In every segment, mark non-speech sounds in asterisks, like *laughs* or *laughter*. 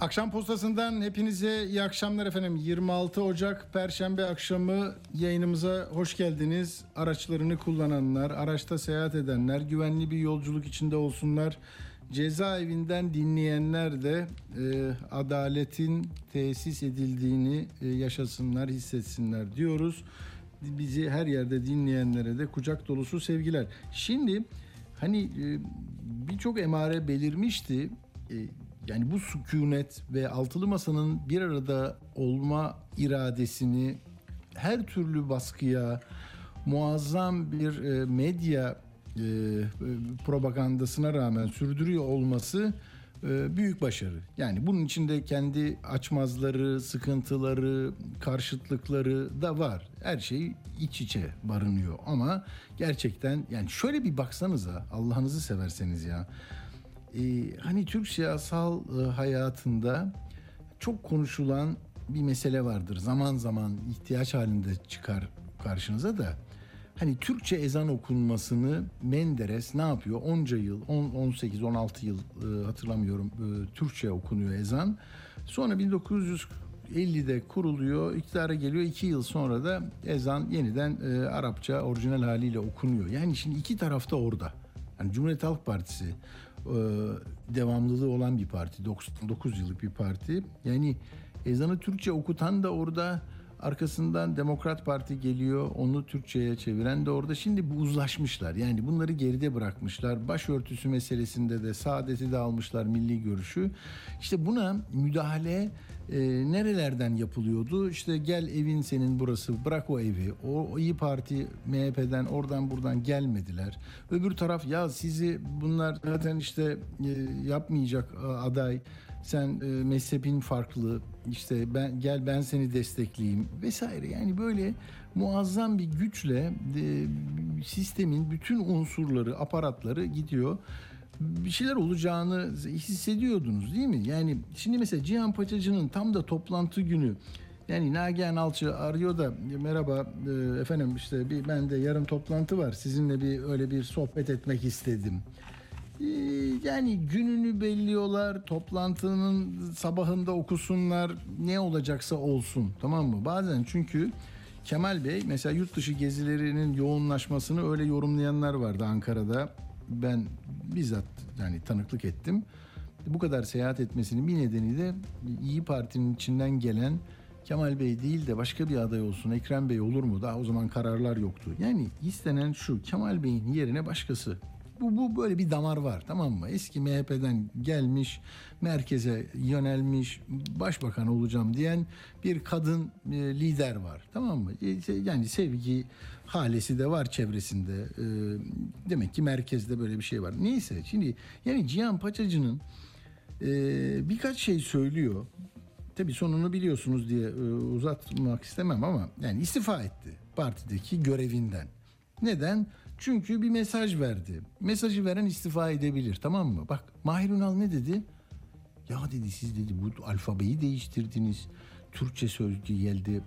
Akşam postasından hepinize iyi akşamlar efendim. 26 Ocak Perşembe akşamı yayınımıza hoş geldiniz. Araçlarını kullananlar, araçta seyahat edenler, güvenli bir yolculuk içinde olsunlar. Cezaevinden dinleyenler de e, adaletin tesis edildiğini e, yaşasınlar, hissetsinler diyoruz. Bizi her yerde dinleyenlere de kucak dolusu sevgiler. Şimdi hani e, birçok emare belirmişti. E, yani bu sükunet ve altılı masanın bir arada olma iradesini her türlü baskıya, muazzam bir e, medya e, propagandasına rağmen sürdürüyor olması e, büyük başarı. Yani bunun içinde kendi açmazları, sıkıntıları, karşıtlıkları da var. Her şey iç içe barınıyor ama gerçekten yani şöyle bir baksanıza Allah'ınızı severseniz ya hani Türk siyasal e, hayatında çok konuşulan bir mesele vardır. Zaman zaman ihtiyaç halinde çıkar karşınıza da. Hani Türkçe ezan okunmasını Menderes ne yapıyor? Onca yıl, 10, 18, 16 yıl e, hatırlamıyorum e, Türkçe okunuyor ezan. Sonra 1950'de kuruluyor, iktidara geliyor. iki yıl sonra da ezan yeniden e, Arapça orijinal haliyle okunuyor. Yani şimdi iki tarafta orada. Yani Cumhuriyet Halk Partisi devamlılığı olan bir parti. 99 yıllık bir parti. Yani ezanı Türkçe okutan da orada arkasından Demokrat Parti geliyor. Onu Türkçe'ye çeviren de orada. Şimdi bu uzlaşmışlar. Yani bunları geride bırakmışlar. Başörtüsü meselesinde de saadeti de almışlar milli görüşü. İşte buna müdahale e, nerelerden yapılıyordu? İşte gel evin senin burası bırak o evi. O, İyi Parti MHP'den oradan buradan gelmediler. Öbür taraf ya sizi bunlar zaten işte e, yapmayacak aday. Sen e, mezhebin farklı. İşte ben gel ben seni destekleyeyim vesaire. Yani böyle muazzam bir güçle e, sistemin bütün unsurları, aparatları gidiyor bir şeyler olacağını hissediyordunuz değil mi? Yani şimdi mesela Cihan Paçacı'nın tam da toplantı günü yani Nagihan Alçı arıyor da merhaba e, efendim işte bir bende yarın toplantı var. Sizinle bir öyle bir sohbet etmek istedim. E, yani gününü belliyorlar. Toplantının sabahında okusunlar. Ne olacaksa olsun. Tamam mı? Bazen çünkü Kemal Bey mesela yurt dışı gezilerinin yoğunlaşmasını öyle yorumlayanlar vardı Ankara'da. Ben bizzat yani tanıklık ettim. Bu kadar seyahat etmesinin bir nedeni de İyi Parti'nin içinden gelen Kemal Bey değil de başka bir aday olsun Ekrem Bey olur mu? Daha o zaman kararlar yoktu. Yani istenen şu Kemal Bey'in yerine başkası. Bu, bu böyle bir damar var tamam mı? Eski MHP'den gelmiş, merkeze yönelmiş, başbakan olacağım diyen bir kadın e, lider var tamam mı? E, yani sevgi halesi de var çevresinde. E, demek ki merkezde böyle bir şey var. Neyse şimdi yani Cihan Paçacı'nın e, birkaç şey söylüyor. Tabii sonunu biliyorsunuz diye e, uzatmak istemem ama yani istifa etti partideki görevinden. Neden? Çünkü bir mesaj verdi. Mesajı veren istifa edebilir tamam mı? Bak Mahir Ünal ne dedi? Ya dedi siz dedi bu alfabeyi değiştirdiniz. Türkçe sözcüğü geldi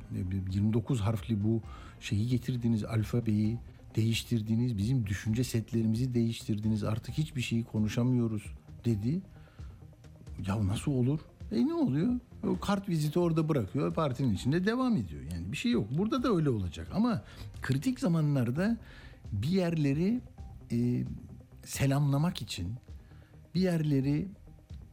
29 harfli bu şeyi getirdiniz alfabeyi değiştirdiniz. Bizim düşünce setlerimizi değiştirdiniz. Artık hiçbir şeyi konuşamıyoruz dedi. Ya nasıl olur? E ne oluyor? O kart viziti orada bırakıyor. Partinin içinde devam ediyor. Yani bir şey yok. Burada da öyle olacak. Ama kritik zamanlarda bir yerleri e, selamlamak için, bir yerleri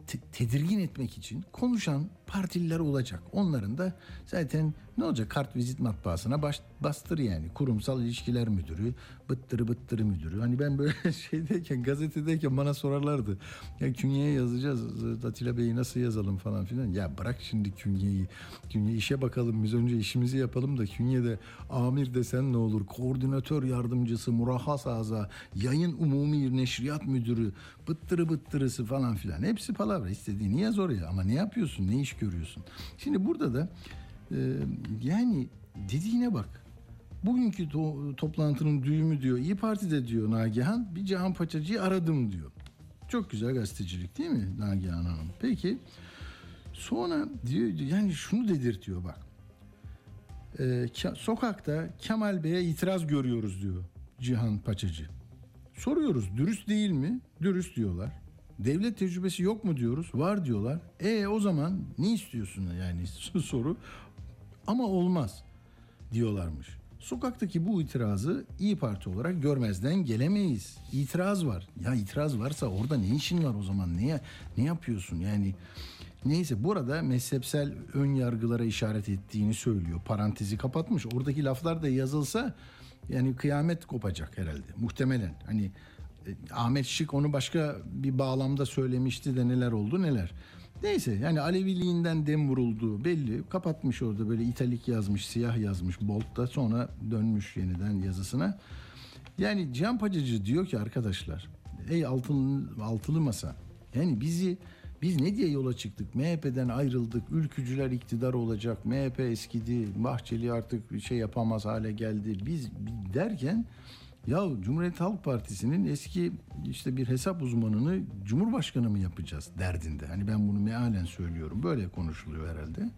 te- tedirgin etmek için konuşan partililer olacak. Onların da zaten ne olacak kart vizit matbaasına baş, bastır yani. Kurumsal ilişkiler müdürü, bıttırı bıttırı müdürü. Hani ben böyle *laughs* şeydeyken gazetedeyken bana sorarlardı. Ya künyeye yazacağız Atilla Bey'i nasıl yazalım falan filan. Ya bırak şimdi künyeyi. Künye işe bakalım biz önce işimizi yapalım da künyede amir desen ne olur? Koordinatör yardımcısı, murahhas aza, yayın umumi neşriyat müdürü, bıttırı bıttırısı falan filan. Hepsi palavra istediğini yaz oraya ama ne yapıyorsun? Ne iş görüyorsun? Şimdi burada da e, yani dediğine bak. Bugünkü to- toplantının düğümü diyor. İyi Parti'de diyor Nagihan bir Cihan Paçacı'yı aradım diyor. Çok güzel gazetecilik değil mi Nagihan Hanım? Peki sonra diyor yani şunu dedirtiyor bak. Ee, Ke- sokakta Kemal Bey'e itiraz görüyoruz diyor Cihan Paçacı. Soruyoruz dürüst değil mi? Dürüst diyorlar. Devlet tecrübesi yok mu diyoruz? Var diyorlar. E o zaman ne istiyorsun yani *laughs* soru. Ama olmaz diyorlarmış. Sokaktaki bu itirazı İyi Parti olarak görmezden gelemeyiz. İtiraz var. Ya itiraz varsa orada ne işin var o zaman? Ne ne yapıyorsun? Yani neyse burada mezhepsel ön yargılara işaret ettiğini söylüyor. Parantezi kapatmış. Oradaki laflar da yazılsa yani kıyamet kopacak herhalde. Muhtemelen. Hani Ahmet Şık onu başka bir bağlamda söylemişti de neler oldu neler. Neyse yani Aleviliğinden dem vurulduğu belli. Kapatmış orada böyle italik yazmış, siyah yazmış Bolt'ta sonra dönmüş yeniden yazısına. Yani Cihan Pacıcı diyor ki arkadaşlar ey altılı, altılı masa yani bizi biz ne diye yola çıktık? MHP'den ayrıldık. Ülkücüler iktidar olacak. MHP eskidi. Bahçeli artık şey yapamaz hale geldi. Biz derken ya Cumhuriyet Halk Partisi'nin eski işte bir hesap uzmanını Cumhurbaşkanı mı yapacağız derdinde. Hani ben bunu mealen söylüyorum. Böyle konuşuluyor herhalde.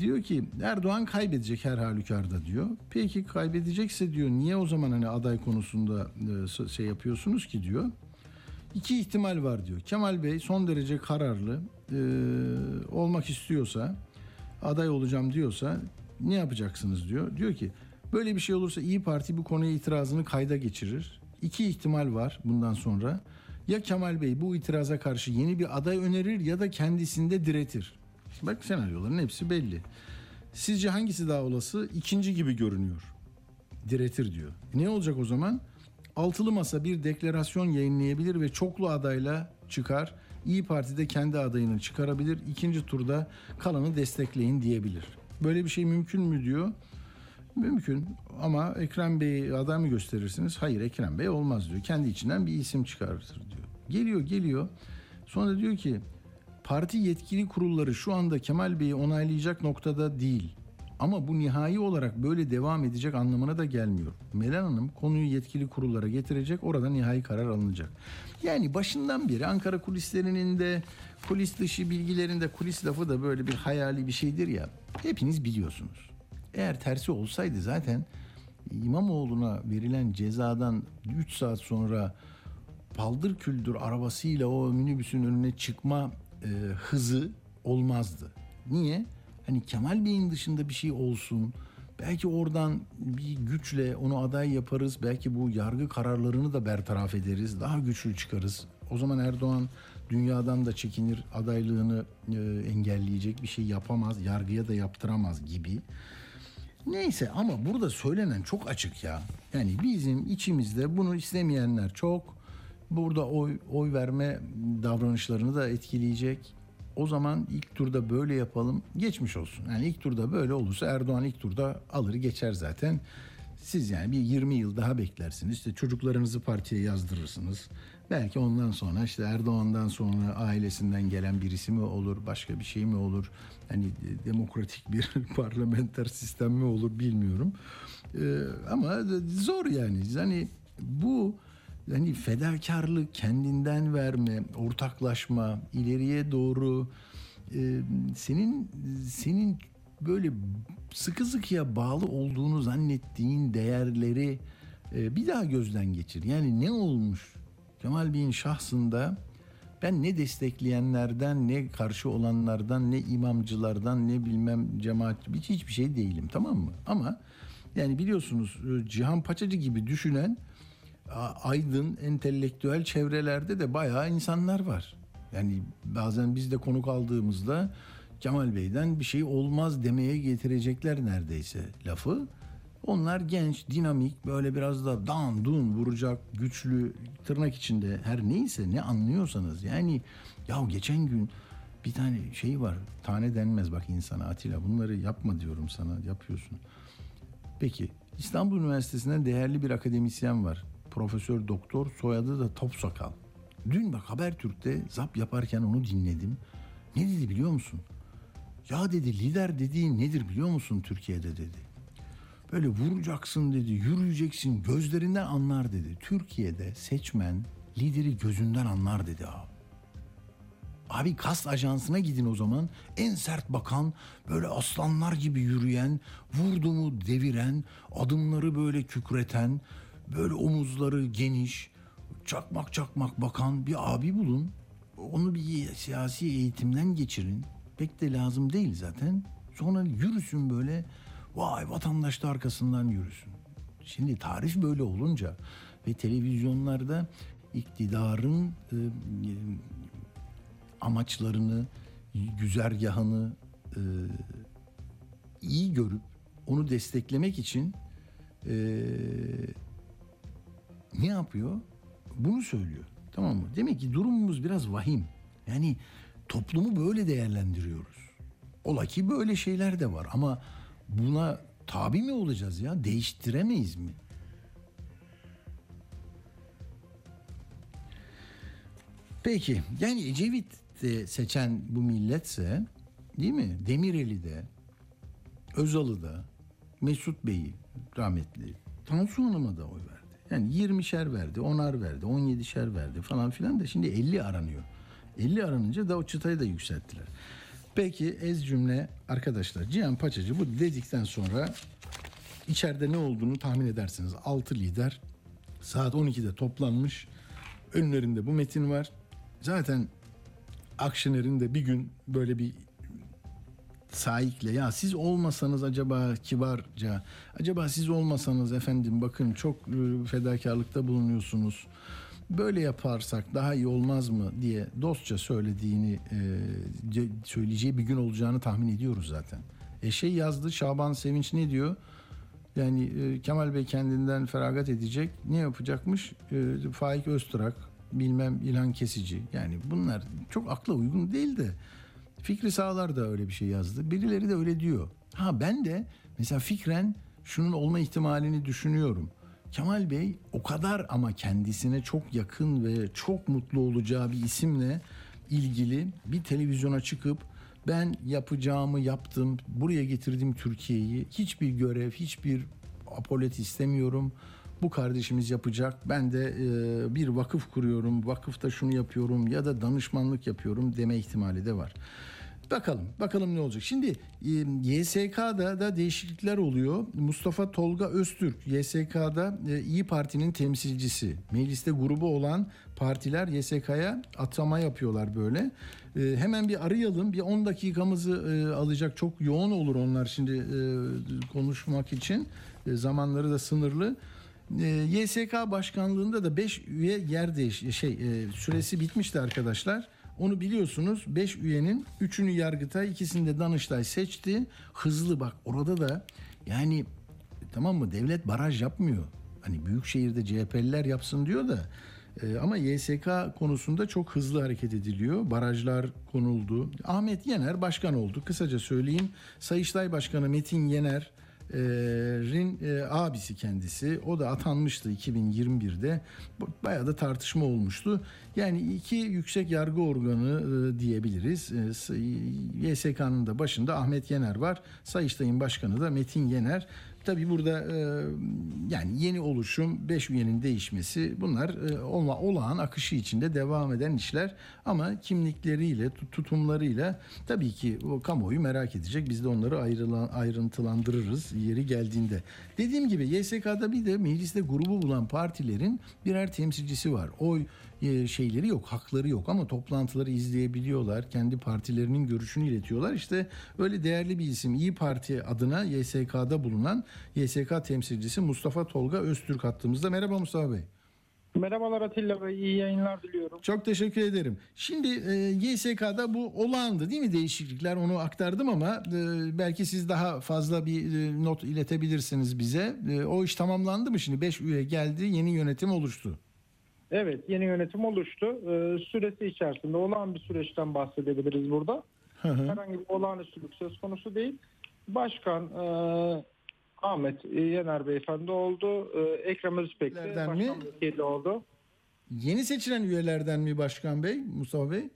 Diyor ki Erdoğan kaybedecek her halükarda diyor. Peki kaybedecekse diyor niye o zaman hani aday konusunda e, şey yapıyorsunuz ki diyor. İki ihtimal var diyor. Kemal Bey son derece kararlı e, olmak istiyorsa aday olacağım diyorsa ne yapacaksınız diyor. Diyor ki böyle bir şey olursa İyi Parti bu konuya itirazını kayda geçirir. İki ihtimal var bundan sonra. Ya Kemal Bey bu itiraza karşı yeni bir aday önerir ya da kendisinde diretir. Bak senaryoların hepsi belli. Sizce hangisi daha olası? İkinci gibi görünüyor. Diretir diyor. Ne olacak o zaman? Altılı masa bir deklarasyon yayınlayabilir ve çoklu adayla çıkar. İyi Parti de kendi adayını çıkarabilir. İkinci turda kalanı destekleyin diyebilir. Böyle bir şey mümkün mü diyor. Mümkün ama Ekrem Bey'i aday mı gösterirsiniz? Hayır Ekrem Bey olmaz diyor. Kendi içinden bir isim çıkartır diyor. Geliyor geliyor. Sonra diyor ki parti yetkili kurulları şu anda Kemal Bey'i onaylayacak noktada değil. Ama bu nihai olarak böyle devam edecek anlamına da gelmiyor. Melan Hanım konuyu yetkili kurullara getirecek, orada nihai karar alınacak. Yani başından beri Ankara kulislerinin de kulis dışı bilgilerinde kulis lafı da böyle bir hayali bir şeydir ya. Hepiniz biliyorsunuz. Eğer tersi olsaydı zaten İmamoğlu'na verilen cezadan 3 saat sonra paldır küldür arabasıyla o minibüsün önüne çıkma e, hızı olmazdı. Niye? Hani Kemal Bey'in dışında bir şey olsun. Belki oradan bir güçle onu aday yaparız. Belki bu yargı kararlarını da bertaraf ederiz. Daha güçlü çıkarız. O zaman Erdoğan dünyadan da çekinir. Adaylığını e, engelleyecek bir şey yapamaz. Yargıya da yaptıramaz gibi. Neyse ama burada söylenen çok açık ya. Yani bizim içimizde bunu istemeyenler çok. Burada oy oy verme davranışlarını da etkileyecek. O zaman ilk turda böyle yapalım. Geçmiş olsun. Yani ilk turda böyle olursa Erdoğan ilk turda alır geçer zaten. Siz yani bir 20 yıl daha beklersiniz. İşte çocuklarınızı partiye yazdırırsınız. Belki ondan sonra işte Erdoğan'dan sonra ailesinden gelen birisi mi olur, başka bir şey mi olur? Hani demokratik bir *laughs* parlamenter sistem mi olur bilmiyorum. Ee, ama zor yani. Hani bu hani fedakarlık, kendinden verme, ortaklaşma, ileriye doğru e, senin senin böyle sıkı sıkıya bağlı olduğunu zannettiğin değerleri e, bir daha gözden geçir. Yani ne olmuş Kemal Bey'in şahsında ben ne destekleyenlerden ne karşı olanlardan ne imamcılardan ne bilmem cemaat hiç hiçbir şey değilim tamam mı? Ama yani biliyorsunuz Cihan Paçacı gibi düşünen aydın, entelektüel çevrelerde de bayağı insanlar var. Yani bazen biz de konuk aldığımızda Kemal Bey'den bir şey olmaz demeye getirecekler neredeyse lafı. Onlar genç, dinamik, böyle biraz da dan dun vuracak, güçlü, tırnak içinde her neyse ne anlıyorsanız. Yani ya geçen gün bir tane şey var, tane denmez bak insana Atilla bunları yapma diyorum sana, yapıyorsun. Peki İstanbul Üniversitesi'nden değerli bir akademisyen var. Profesör Doktor soyadı da Topsakal. Dün bak Habertürk'te zap yaparken onu dinledim. Ne dedi biliyor musun? Ya dedi lider dediğin nedir biliyor musun Türkiye'de dedi. Böyle vuracaksın dedi, yürüyeceksin, gözlerinden anlar dedi. Türkiye'de seçmen lideri gözünden anlar dedi abi. Abi kast ajansına gidin o zaman. En sert bakan, böyle aslanlar gibi yürüyen, vurdu mu deviren, adımları böyle kükreten, böyle omuzları geniş, çakmak çakmak bakan bir abi bulun. Onu bir siyasi eğitimden geçirin. Pek de lazım değil zaten. Sonra yürüsün böyle. Vay vatandaş da arkasından yürüsün. Şimdi tarih böyle olunca ve televizyonlarda iktidarın e, amaçlarını, güzergahını e, iyi görüp onu desteklemek için e, ne yapıyor? Bunu söylüyor. Tamam mı? Demek ki durumumuz biraz vahim. Yani toplumu böyle değerlendiriyoruz. Ola ki böyle şeyler de var ama buna tabi mi olacağız ya? Değiştiremeyiz mi? Peki yani Ecevit de seçen bu milletse değil mi? Demireli de, Özal'ı da, Mesut Bey'i rahmetli, Tansu Hanım'a da oy verdi. Yani 20'şer verdi, 10'ar verdi, 17'şer verdi falan filan da şimdi 50 aranıyor. 50 aranınca da o çıtayı da yükselttiler. Peki ez cümle arkadaşlar Cihan Paçacı bu dedikten sonra içeride ne olduğunu tahmin edersiniz. 6 lider saat 12'de toplanmış. Önlerinde bu metin var. Zaten Akşener'in de bir gün böyle bir sahikle ya siz olmasanız acaba kibarca acaba siz olmasanız efendim bakın çok e, fedakarlıkta bulunuyorsunuz böyle yaparsak daha iyi olmaz mı diye dostça söylediğini e, ce- söyleyeceği bir gün olacağını tahmin ediyoruz zaten. E şey yazdı Şaban Sevinç ne diyor? Yani e, Kemal Bey kendinden feragat edecek. Ne yapacakmış? E, Faik Öztürk, bilmem İlhan Kesici. Yani bunlar çok akla uygun değil de Fikri Sağlar da öyle bir şey yazdı. Birileri de öyle diyor. Ha ben de mesela fikren şunun olma ihtimalini düşünüyorum. Kemal Bey o kadar ama kendisine çok yakın ve çok mutlu olacağı bir isimle ilgili bir televizyona çıkıp ben yapacağımı yaptım, buraya getirdim Türkiye'yi. Hiçbir görev, hiçbir apolet istemiyorum. Bu kardeşimiz yapacak. Ben de e, bir vakıf kuruyorum. Vakıfta şunu yapıyorum ya da danışmanlık yapıyorum deme ihtimali de var. Bakalım, bakalım ne olacak. Şimdi YSK'da da değişiklikler oluyor. Mustafa Tolga Öztürk, YSK'da İyi Parti'nin temsilcisi. Mecliste grubu olan partiler YSK'ya atama yapıyorlar böyle. Hemen bir arayalım. Bir 10 dakikamızı alacak. Çok yoğun olur onlar şimdi konuşmak için. Zamanları da sınırlı. YSK başkanlığında da 5 üye yer değiş şey süresi bitmişti arkadaşlar. Onu biliyorsunuz 5 üyenin 3'ünü Yargıtay, ikisini de Danıştay seçti. Hızlı bak orada da yani tamam mı devlet baraj yapmıyor. Hani büyük şehirde CHP'liler yapsın diyor da e, ama YSK konusunda çok hızlı hareket ediliyor. Barajlar konuldu. Ahmet Yener başkan oldu. Kısaca söyleyeyim. Sayıştay Başkanı Metin Yener e, Rin e, abisi kendisi. O da atanmıştı 2021'de. Bu- Bayağı da tartışma olmuştu. Yani iki yüksek yargı organı e, diyebiliriz. E, YSK'nın da başında Ahmet Yener var. Sayıştay'ın başkanı da Metin Yener. Tabii burada e, yani yeni oluşum, 5 üyenin değişmesi bunlar e, olağan akışı içinde devam eden işler. Ama kimlikleriyle, tut- tutumlarıyla tabii ki o kamuoyu merak edecek. Biz de onları ayrıntılandırırız yeri geldiğinde. Dediğim gibi YSK'da bir de mecliste grubu bulan partilerin birer temsilcisi var. Oy şeyleri yok, hakları yok ama toplantıları izleyebiliyorlar. Kendi partilerinin görüşünü iletiyorlar. İşte öyle değerli bir isim İyi Parti adına YSK'da bulunan YSK temsilcisi Mustafa Tolga Öztürk hattımızda. Merhaba Mustafa Bey. Merhabalar Atilla Bey, iyi yayınlar diliyorum. Çok teşekkür ederim. Şimdi e, YSK'da bu olağandı değil mi değişiklikler onu aktardım ama e, belki siz daha fazla bir e, not iletebilirsiniz bize. E, o iş tamamlandı mı şimdi? 5 üye geldi yeni yönetim oluştu. Evet, yeni yönetim oluştu. Ee, süresi içerisinde olağan bir süreçten bahsedebiliriz burada. Hı hı. Herhangi bir olağanüstülük söz konusu değil. Başkan e, Ahmet Yener Beyefendi oldu. E, Ekrem Özbek de başkan mi? vekili oldu. Yeni seçilen üyelerden mi Başkan Bey, Mustafa Bey?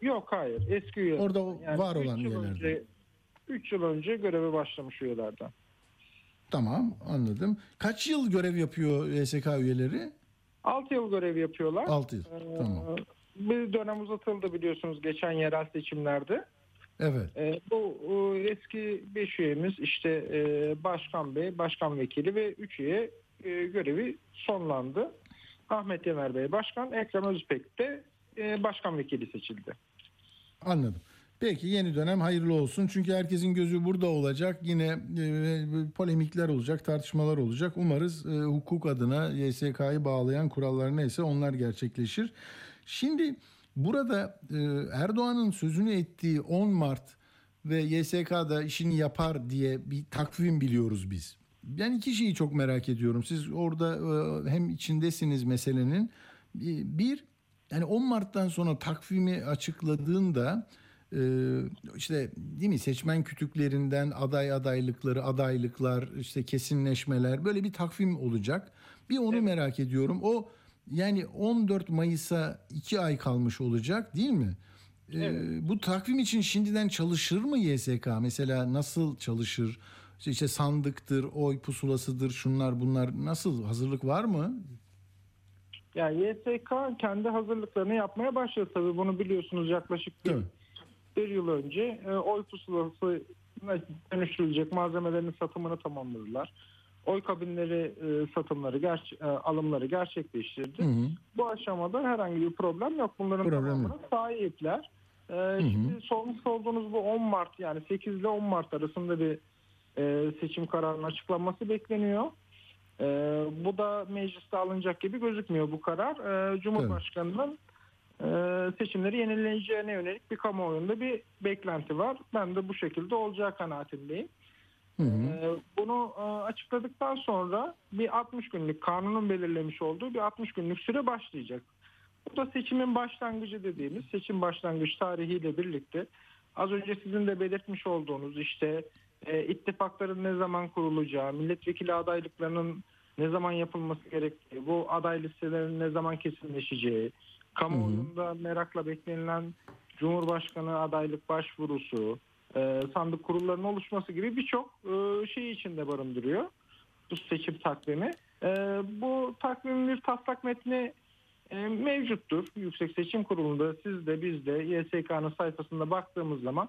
Yok hayır, eski üyeler. Orada o var olan üç üyelerden. önce- Üç yıl önce göreve başlamış üyelerden. Tamam anladım. Kaç yıl görev yapıyor YSK üyeleri? 6 yıl görev yapıyorlar. 6 yıl. Ee, Tamam. Bir dönem uzatıldı biliyorsunuz geçen yerel seçimlerde. Evet. Ee, bu e, eski 5 üyemiz işte e, başkan bey, başkan vekili ve 3 üye e, görevi sonlandı. Ahmet Yener Bey başkan, Ekrem Özbek de e, başkan vekili seçildi. Anladım. Peki yeni dönem hayırlı olsun. Çünkü herkesin gözü burada olacak. Yine e, polemikler olacak, tartışmalar olacak. Umarız e, hukuk adına YSK'yı bağlayan kurallar neyse onlar gerçekleşir. Şimdi burada e, Erdoğan'ın sözünü ettiği 10 Mart ve YSK'da işini yapar diye bir takvim biliyoruz biz. Ben iki şeyi çok merak ediyorum. Siz orada e, hem içindesiniz meselenin. E, Bir, yani 10 Mart'tan sonra takvimi açıkladığında e, işte değil mi seçmen kütüklerinden aday adaylıkları, adaylıklar, işte kesinleşmeler böyle bir takvim olacak. Bir onu merak ediyorum. O yani 14 Mayıs'a 2 ay kalmış olacak değil mi? E, Bu takvim için şimdiden çalışır mı YSK? Mesela nasıl çalışır? İşte- sandıktır, oy pusulasıdır, şunlar bunlar nasıl hazırlık var mı? Yani YSK kendi hazırlıklarını yapmaya başladı tabii bunu biliyorsunuz yaklaşık bir, mi? Bir yıl önce e, oy pusulası dönüştürülecek malzemelerin satımını tamamladılar. Oy kabinleri e, satımları, gerç- e, alımları gerçekleştirdi. Hı hı. Bu aşamada herhangi bir problem yok. Bunların Problem tamamına sahipler. Ee, Şimdi sormuş olduğunuz bu 10 Mart yani 8 ile 10 Mart arasında bir e, seçim kararının açıklanması bekleniyor. Ee, bu da mecliste alınacak gibi gözükmüyor bu karar. Ee, Cumhurbaşkanı'nın e, seçimleri yenileyeceğine yönelik bir kamuoyunda bir beklenti var. Ben de bu şekilde olacağı kanaatindeyim. Hı hı. Ee, Bunu e, açıkladıktan sonra bir 60 günlük kanunun belirlemiş olduğu bir 60 günlük süre başlayacak. Bu da seçimin başlangıcı dediğimiz seçim başlangıç tarihiyle birlikte az önce sizin de belirtmiş olduğunuz işte e, ittifakların ne zaman kurulacağı, milletvekili adaylıklarının ne zaman yapılması gerektiği, bu aday listelerinin ne zaman kesinleşeceği, kamuoyunda merakla beklenilen Cumhurbaşkanı adaylık başvurusu, e, sandık kurullarının oluşması gibi birçok e, şey içinde barındırıyor bu seçim takvimi. E, bu takvimin bir taslak metni e, mevcuttur. Yüksek Seçim Kurulu'nda siz de biz de YSK'nın sayfasında baktığımız zaman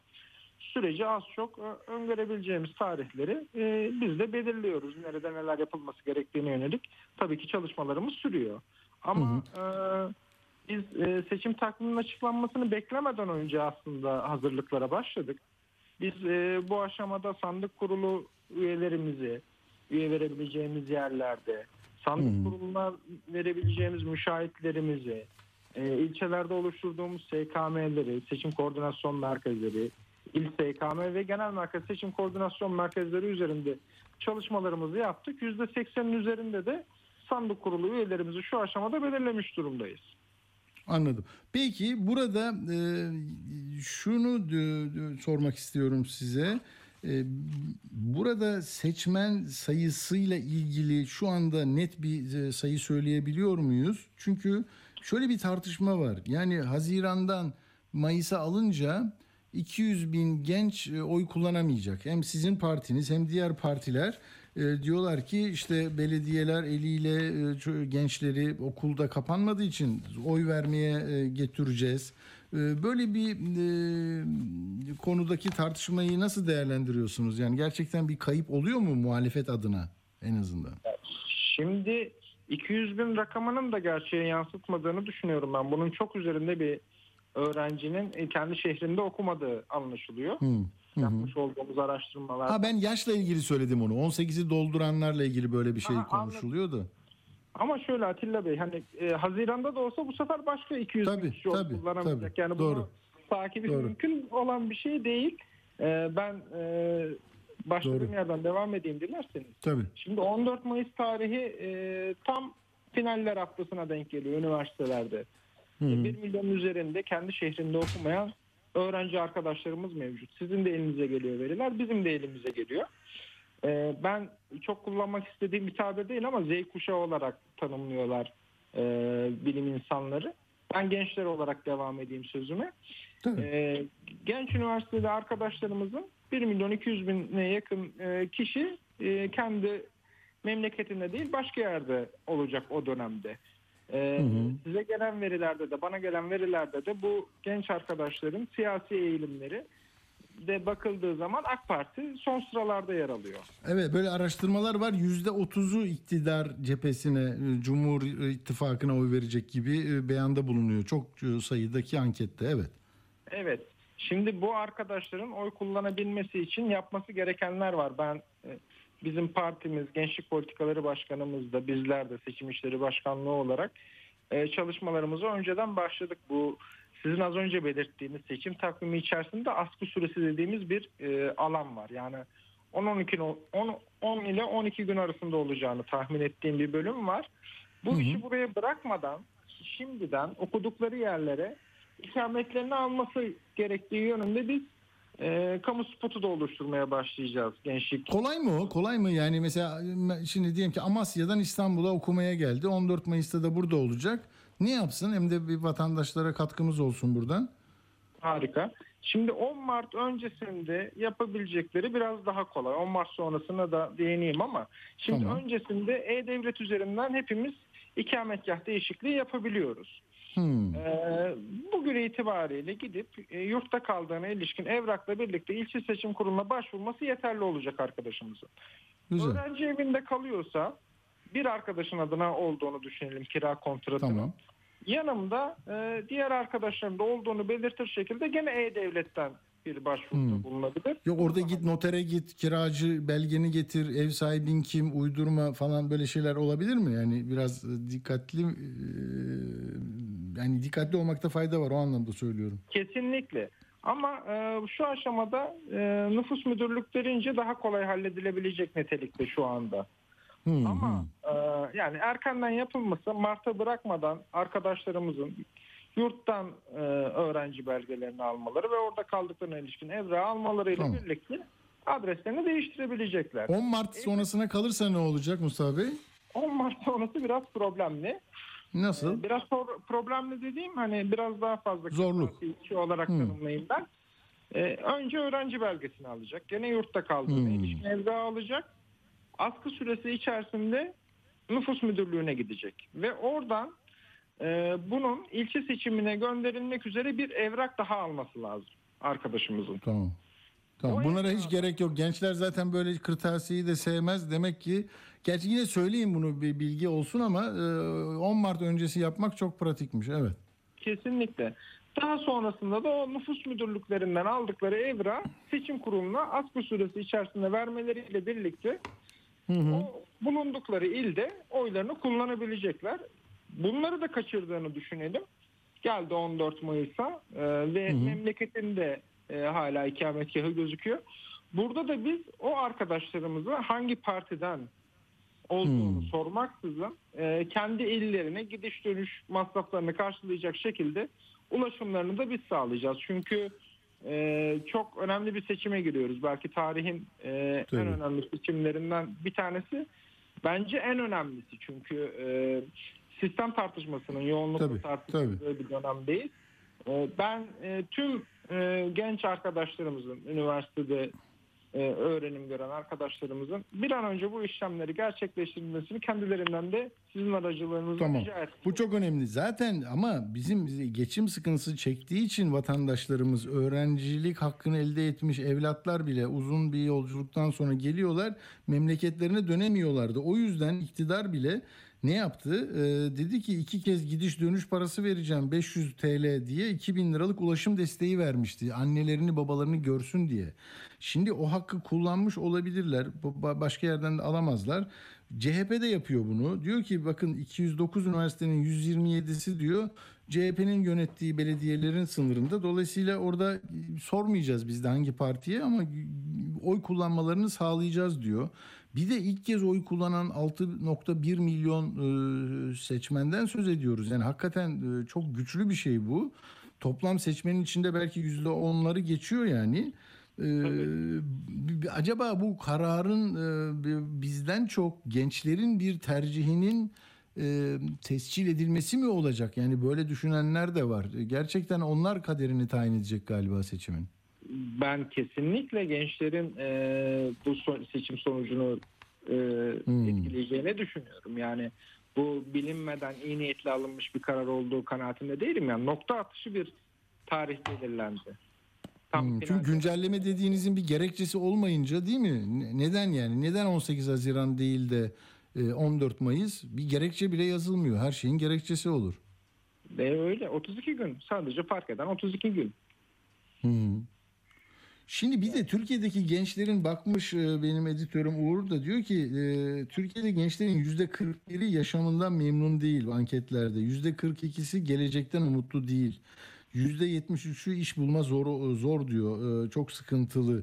süreci az çok e, öngörebileceğimiz tarihleri e, biz de belirliyoruz. Nerede neler yapılması gerektiğine yönelik tabii ki çalışmalarımız sürüyor. Ama e, biz e, seçim takviminin açıklanmasını beklemeden önce aslında hazırlıklara başladık. Biz e, bu aşamada sandık kurulu üyelerimizi, üye verebileceğimiz yerlerde, sandık kuruluna verebileceğimiz müşahitlerimizi, e, ilçelerde oluşturduğumuz SKM'leri, seçim koordinasyon merkezleri, il SKM ve genel merkez seçim koordinasyon merkezleri üzerinde çalışmalarımızı yaptık. %80'in üzerinde de sandık kurulu üyelerimizi şu aşamada belirlemiş durumdayız. Anladım. Peki burada e, şunu e, sormak istiyorum size. E, burada seçmen sayısıyla ilgili şu anda net bir e, sayı söyleyebiliyor muyuz? Çünkü şöyle bir tartışma var. Yani Haziran'dan Mayıs'a alınca 200 bin genç e, oy kullanamayacak. Hem sizin partiniz hem diğer partiler e, diyorlar ki işte belediyeler eliyle e, gençleri okulda kapanmadığı için oy vermeye e, getireceğiz. E, böyle bir e, konudaki tartışmayı nasıl değerlendiriyorsunuz? Yani gerçekten bir kayıp oluyor mu muhalefet adına en azından? Şimdi 200 bin rakamının da gerçeğe yansıtmadığını düşünüyorum ben. Bunun çok üzerinde bir öğrencinin kendi şehrinde okumadığı anlaşılıyor. Hı. Yapmış olduğumuz araştırmalar. Ha ben yaşla ilgili söyledim onu. 18'i dolduranlarla ilgili böyle bir şey Ha, anladım. konuşuluyordu. Ama şöyle Atilla Bey hani e, Haziranda da olsa bu sefer başka 200 Tabii, bin kişi tabii, kullanamayacak. tabii. Yani Doğru. bunu takibi Doğru. mümkün olan bir şey değil. E, ben e, başladığım Doğru. yerden devam edeyim dilerseniz. Tabii. Şimdi 14 Mayıs tarihi e, tam finaller haftasına denk geliyor üniversitelerde. Hı hı. 1 milyon üzerinde kendi şehrinde okumayan öğrenci arkadaşlarımız mevcut. Sizin de elinize geliyor veriler, bizim de elimize geliyor. Ee, ben çok kullanmak istediğim bir tabir değil ama Z kuşağı olarak tanımlıyorlar e, bilim insanları. Ben gençler olarak devam edeyim sözüme. Ee, genç üniversitede arkadaşlarımızın 1 milyon 200 bine yakın e, kişi e, kendi memleketinde değil başka yerde olacak o dönemde. E, Size gelen verilerde de bana gelen verilerde de bu genç arkadaşların siyasi eğilimleri de bakıldığı zaman AK Parti son sıralarda yer alıyor. Evet böyle araştırmalar var. Yüzde otuzu iktidar cephesine, e, Cumhur İttifakı'na oy verecek gibi e, beyanda bulunuyor. Çok e, sayıdaki ankette evet. Evet. Şimdi bu arkadaşların oy kullanabilmesi için yapması gerekenler var. Ben bizim partimiz, Gençlik Politikaları Başkanımız da bizler de Seçim İşleri Başkanlığı olarak e, çalışmalarımızı önceden başladık. Bu sizin az önce belirttiğiniz seçim takvimi içerisinde askı süresi dediğimiz bir e, alan var. Yani 10-12 no- 10, 10 ile 12 gün arasında olacağını tahmin ettiğim bir bölüm var. Bu işi buraya bırakmadan şimdiden okudukları yerlere ikametlerini alması gerektiği yönünde biz e, kamu spotu da oluşturmaya başlayacağız gençlik. Kolay mı o? Kolay mı? Yani mesela şimdi diyelim ki Amasya'dan İstanbul'a okumaya geldi. 14 Mayıs'ta da burada olacak. Ne yapsın? Hem de bir vatandaşlara katkımız olsun buradan. Harika. Şimdi 10 Mart öncesinde yapabilecekleri biraz daha kolay. 10 Mart sonrasına da değineyim ama şimdi Tamam. öncesinde E-Devlet üzerinden hepimiz ikametgah değişikliği yapabiliyoruz. Hmm. Ee, bugün itibariyle gidip e, yurtta kaldığına ilişkin evrakla birlikte ilçe seçim kuruluna başvurması yeterli olacak arkadaşımızın. Güzel. Öğrenci evinde kalıyorsa bir arkadaşın adına olduğunu düşünelim kira kontratının. Tamam. Yanımda e, diğer arkadaşlarım da olduğunu belirtir şekilde gene E-Devlet'ten bir başvuruda Hmm. bulunabilir. Yok orada git notere git, kiracı belgeni getir, ev sahibin kim, uydurma falan böyle şeyler olabilir mi? Yani biraz e, dikkatli e, yani dikkatli olmakta fayda var o anlamda söylüyorum. Kesinlikle. Ama e, şu aşamada e, nüfus müdürlüklerince daha kolay halledilebilecek nitelikte şu anda. Hmm, Ama e, yani erkenden yapılması Mart'a bırakmadan arkadaşlarımızın yurttan e, öğrenci belgelerini almaları ve orada kaldıklarına ilişkin evrağı almalarıyla Tamam. birlikte adreslerini değiştirebilecekler. 10 Mart sonrasına kalırsa ne olacak Mustafa Bey? 10 Mart sonrası biraz problemli. Nasıl? Biraz sor- problemli dediğim hani biraz daha fazla Zorluk. kişi olarak Hmm. tanımlayayım ben. Ee, önce öğrenci belgesini alacak. Gene yurtta kaldığına Hmm. ilişkin evrağı alacak. Askı süresi içerisinde nüfus müdürlüğüne gidecek. Ve oradan bunun ilçe seçimine gönderilmek üzere bir evrak daha alması lazım arkadaşımızın. Tamam. Tamam. Bunlara hiç gerek yok. Gençler zaten böyle kırtasiyeyi de sevmez. Demek ki gerçi yine söyleyeyim bunu bir bilgi olsun ama e, 10 Mart öncesi yapmak çok pratikmiş. Evet. Kesinlikle. Daha sonrasında da o nüfus müdürlüklerinden aldıkları evra seçim kuruluna askı süresi içerisinde vermeleriyle birlikte o bulundukları ilde oylarını kullanabilecekler. Bunları da kaçırdığını düşünelim. Geldi 14 Mayıs'a e, ve memleketinde e, hala ikametgahı gözüküyor. Burada da biz o arkadaşlarımızı hangi partiden olduğunu sormaksızın e, kendi illerine gidiş dönüş masraflarını karşılayacak şekilde ulaşımlarını da biz sağlayacağız. Çünkü e, çok önemli bir seçime giriyoruz. Belki tarihin e, Tabii. en önemli seçimlerinden bir tanesi. Bence en önemlisi çünkü e, sistem tartışmasının yoğunlukla Tabii, tartışıldığı bir dönemdeyiz. E, ben e, tüm e, genç arkadaşlarımızın üniversitede e, öğrenim gören arkadaşlarımızın bir an önce bu işlemleri gerçekleştirilmesini kendilerinden de sizin aracılığınızla Tamam. rica ettim. Bu çok önemli. Zaten ama bizim geçim sıkıntısı çektiği için vatandaşlarımız öğrencilik hakkını elde etmiş evlatlar bile uzun bir yolculuktan sonra geliyorlar. Memleketlerine dönemiyorlardı. O yüzden iktidar bile ne yaptı? Ee, dedi ki iki kez gidiş dönüş parası vereceğim 500 TL diye 2000 liralık ulaşım desteği vermişti. Annelerini babalarını görsün diye. Şimdi o hakkı kullanmış olabilirler. Ba- Başka yerden de alamazlar. CHP de yapıyor bunu. Diyor ki bakın 209 üniversitenin 127'si diyor CHP'nin yönettiği belediyelerin sınırında. Dolayısıyla orada e, sormayacağız biz de hangi partiye ama oy kullanmalarını sağlayacağız diyor. Bir de ilk kez oy kullanan 6.1 milyon e, seçmenden söz ediyoruz. Yani hakikaten e, çok güçlü bir şey bu. Toplam seçmenin içinde belki %10'ları geçiyor yani. Ee, b- acaba bu kararın e, bizden çok gençlerin bir tercihinin e, tescil edilmesi mi olacak? Yani böyle düşünenler de var. Gerçekten onlar kaderini tayin edecek galiba seçimin. Ben kesinlikle gençlerin e, bu son- seçim sonucunu e, Hmm. etkileyeceğini düşünüyorum. Yani bu bilinmeden iyi niyetle alınmış bir karar olduğu kanaatinde değilim. Yani nokta atışı bir tarih belirlendi. Tam Hmm, Çünkü güncelleme dediğinizin bir gerekçesi olmayınca değil mi? Ne- Neden yani? Neden 18 Haziran değil de e, 14 Mayıs? Bir gerekçe bile yazılmıyor. Her şeyin gerekçesi olur. E, öyle 32 gün sadece fark eden 32 gün. Hı. Şimdi bir de Türkiye'deki gençlerin bakmış e, benim editörüm Uğur da diyor ki e, Türkiye'de gençlerin yüzde 41'i yaşamından memnun değil anketlerde. Yüzde 42'si gelecekten umutlu değil. Yüzde 73'ü iş bulma zor zor diyor. E, Çok sıkıntılı.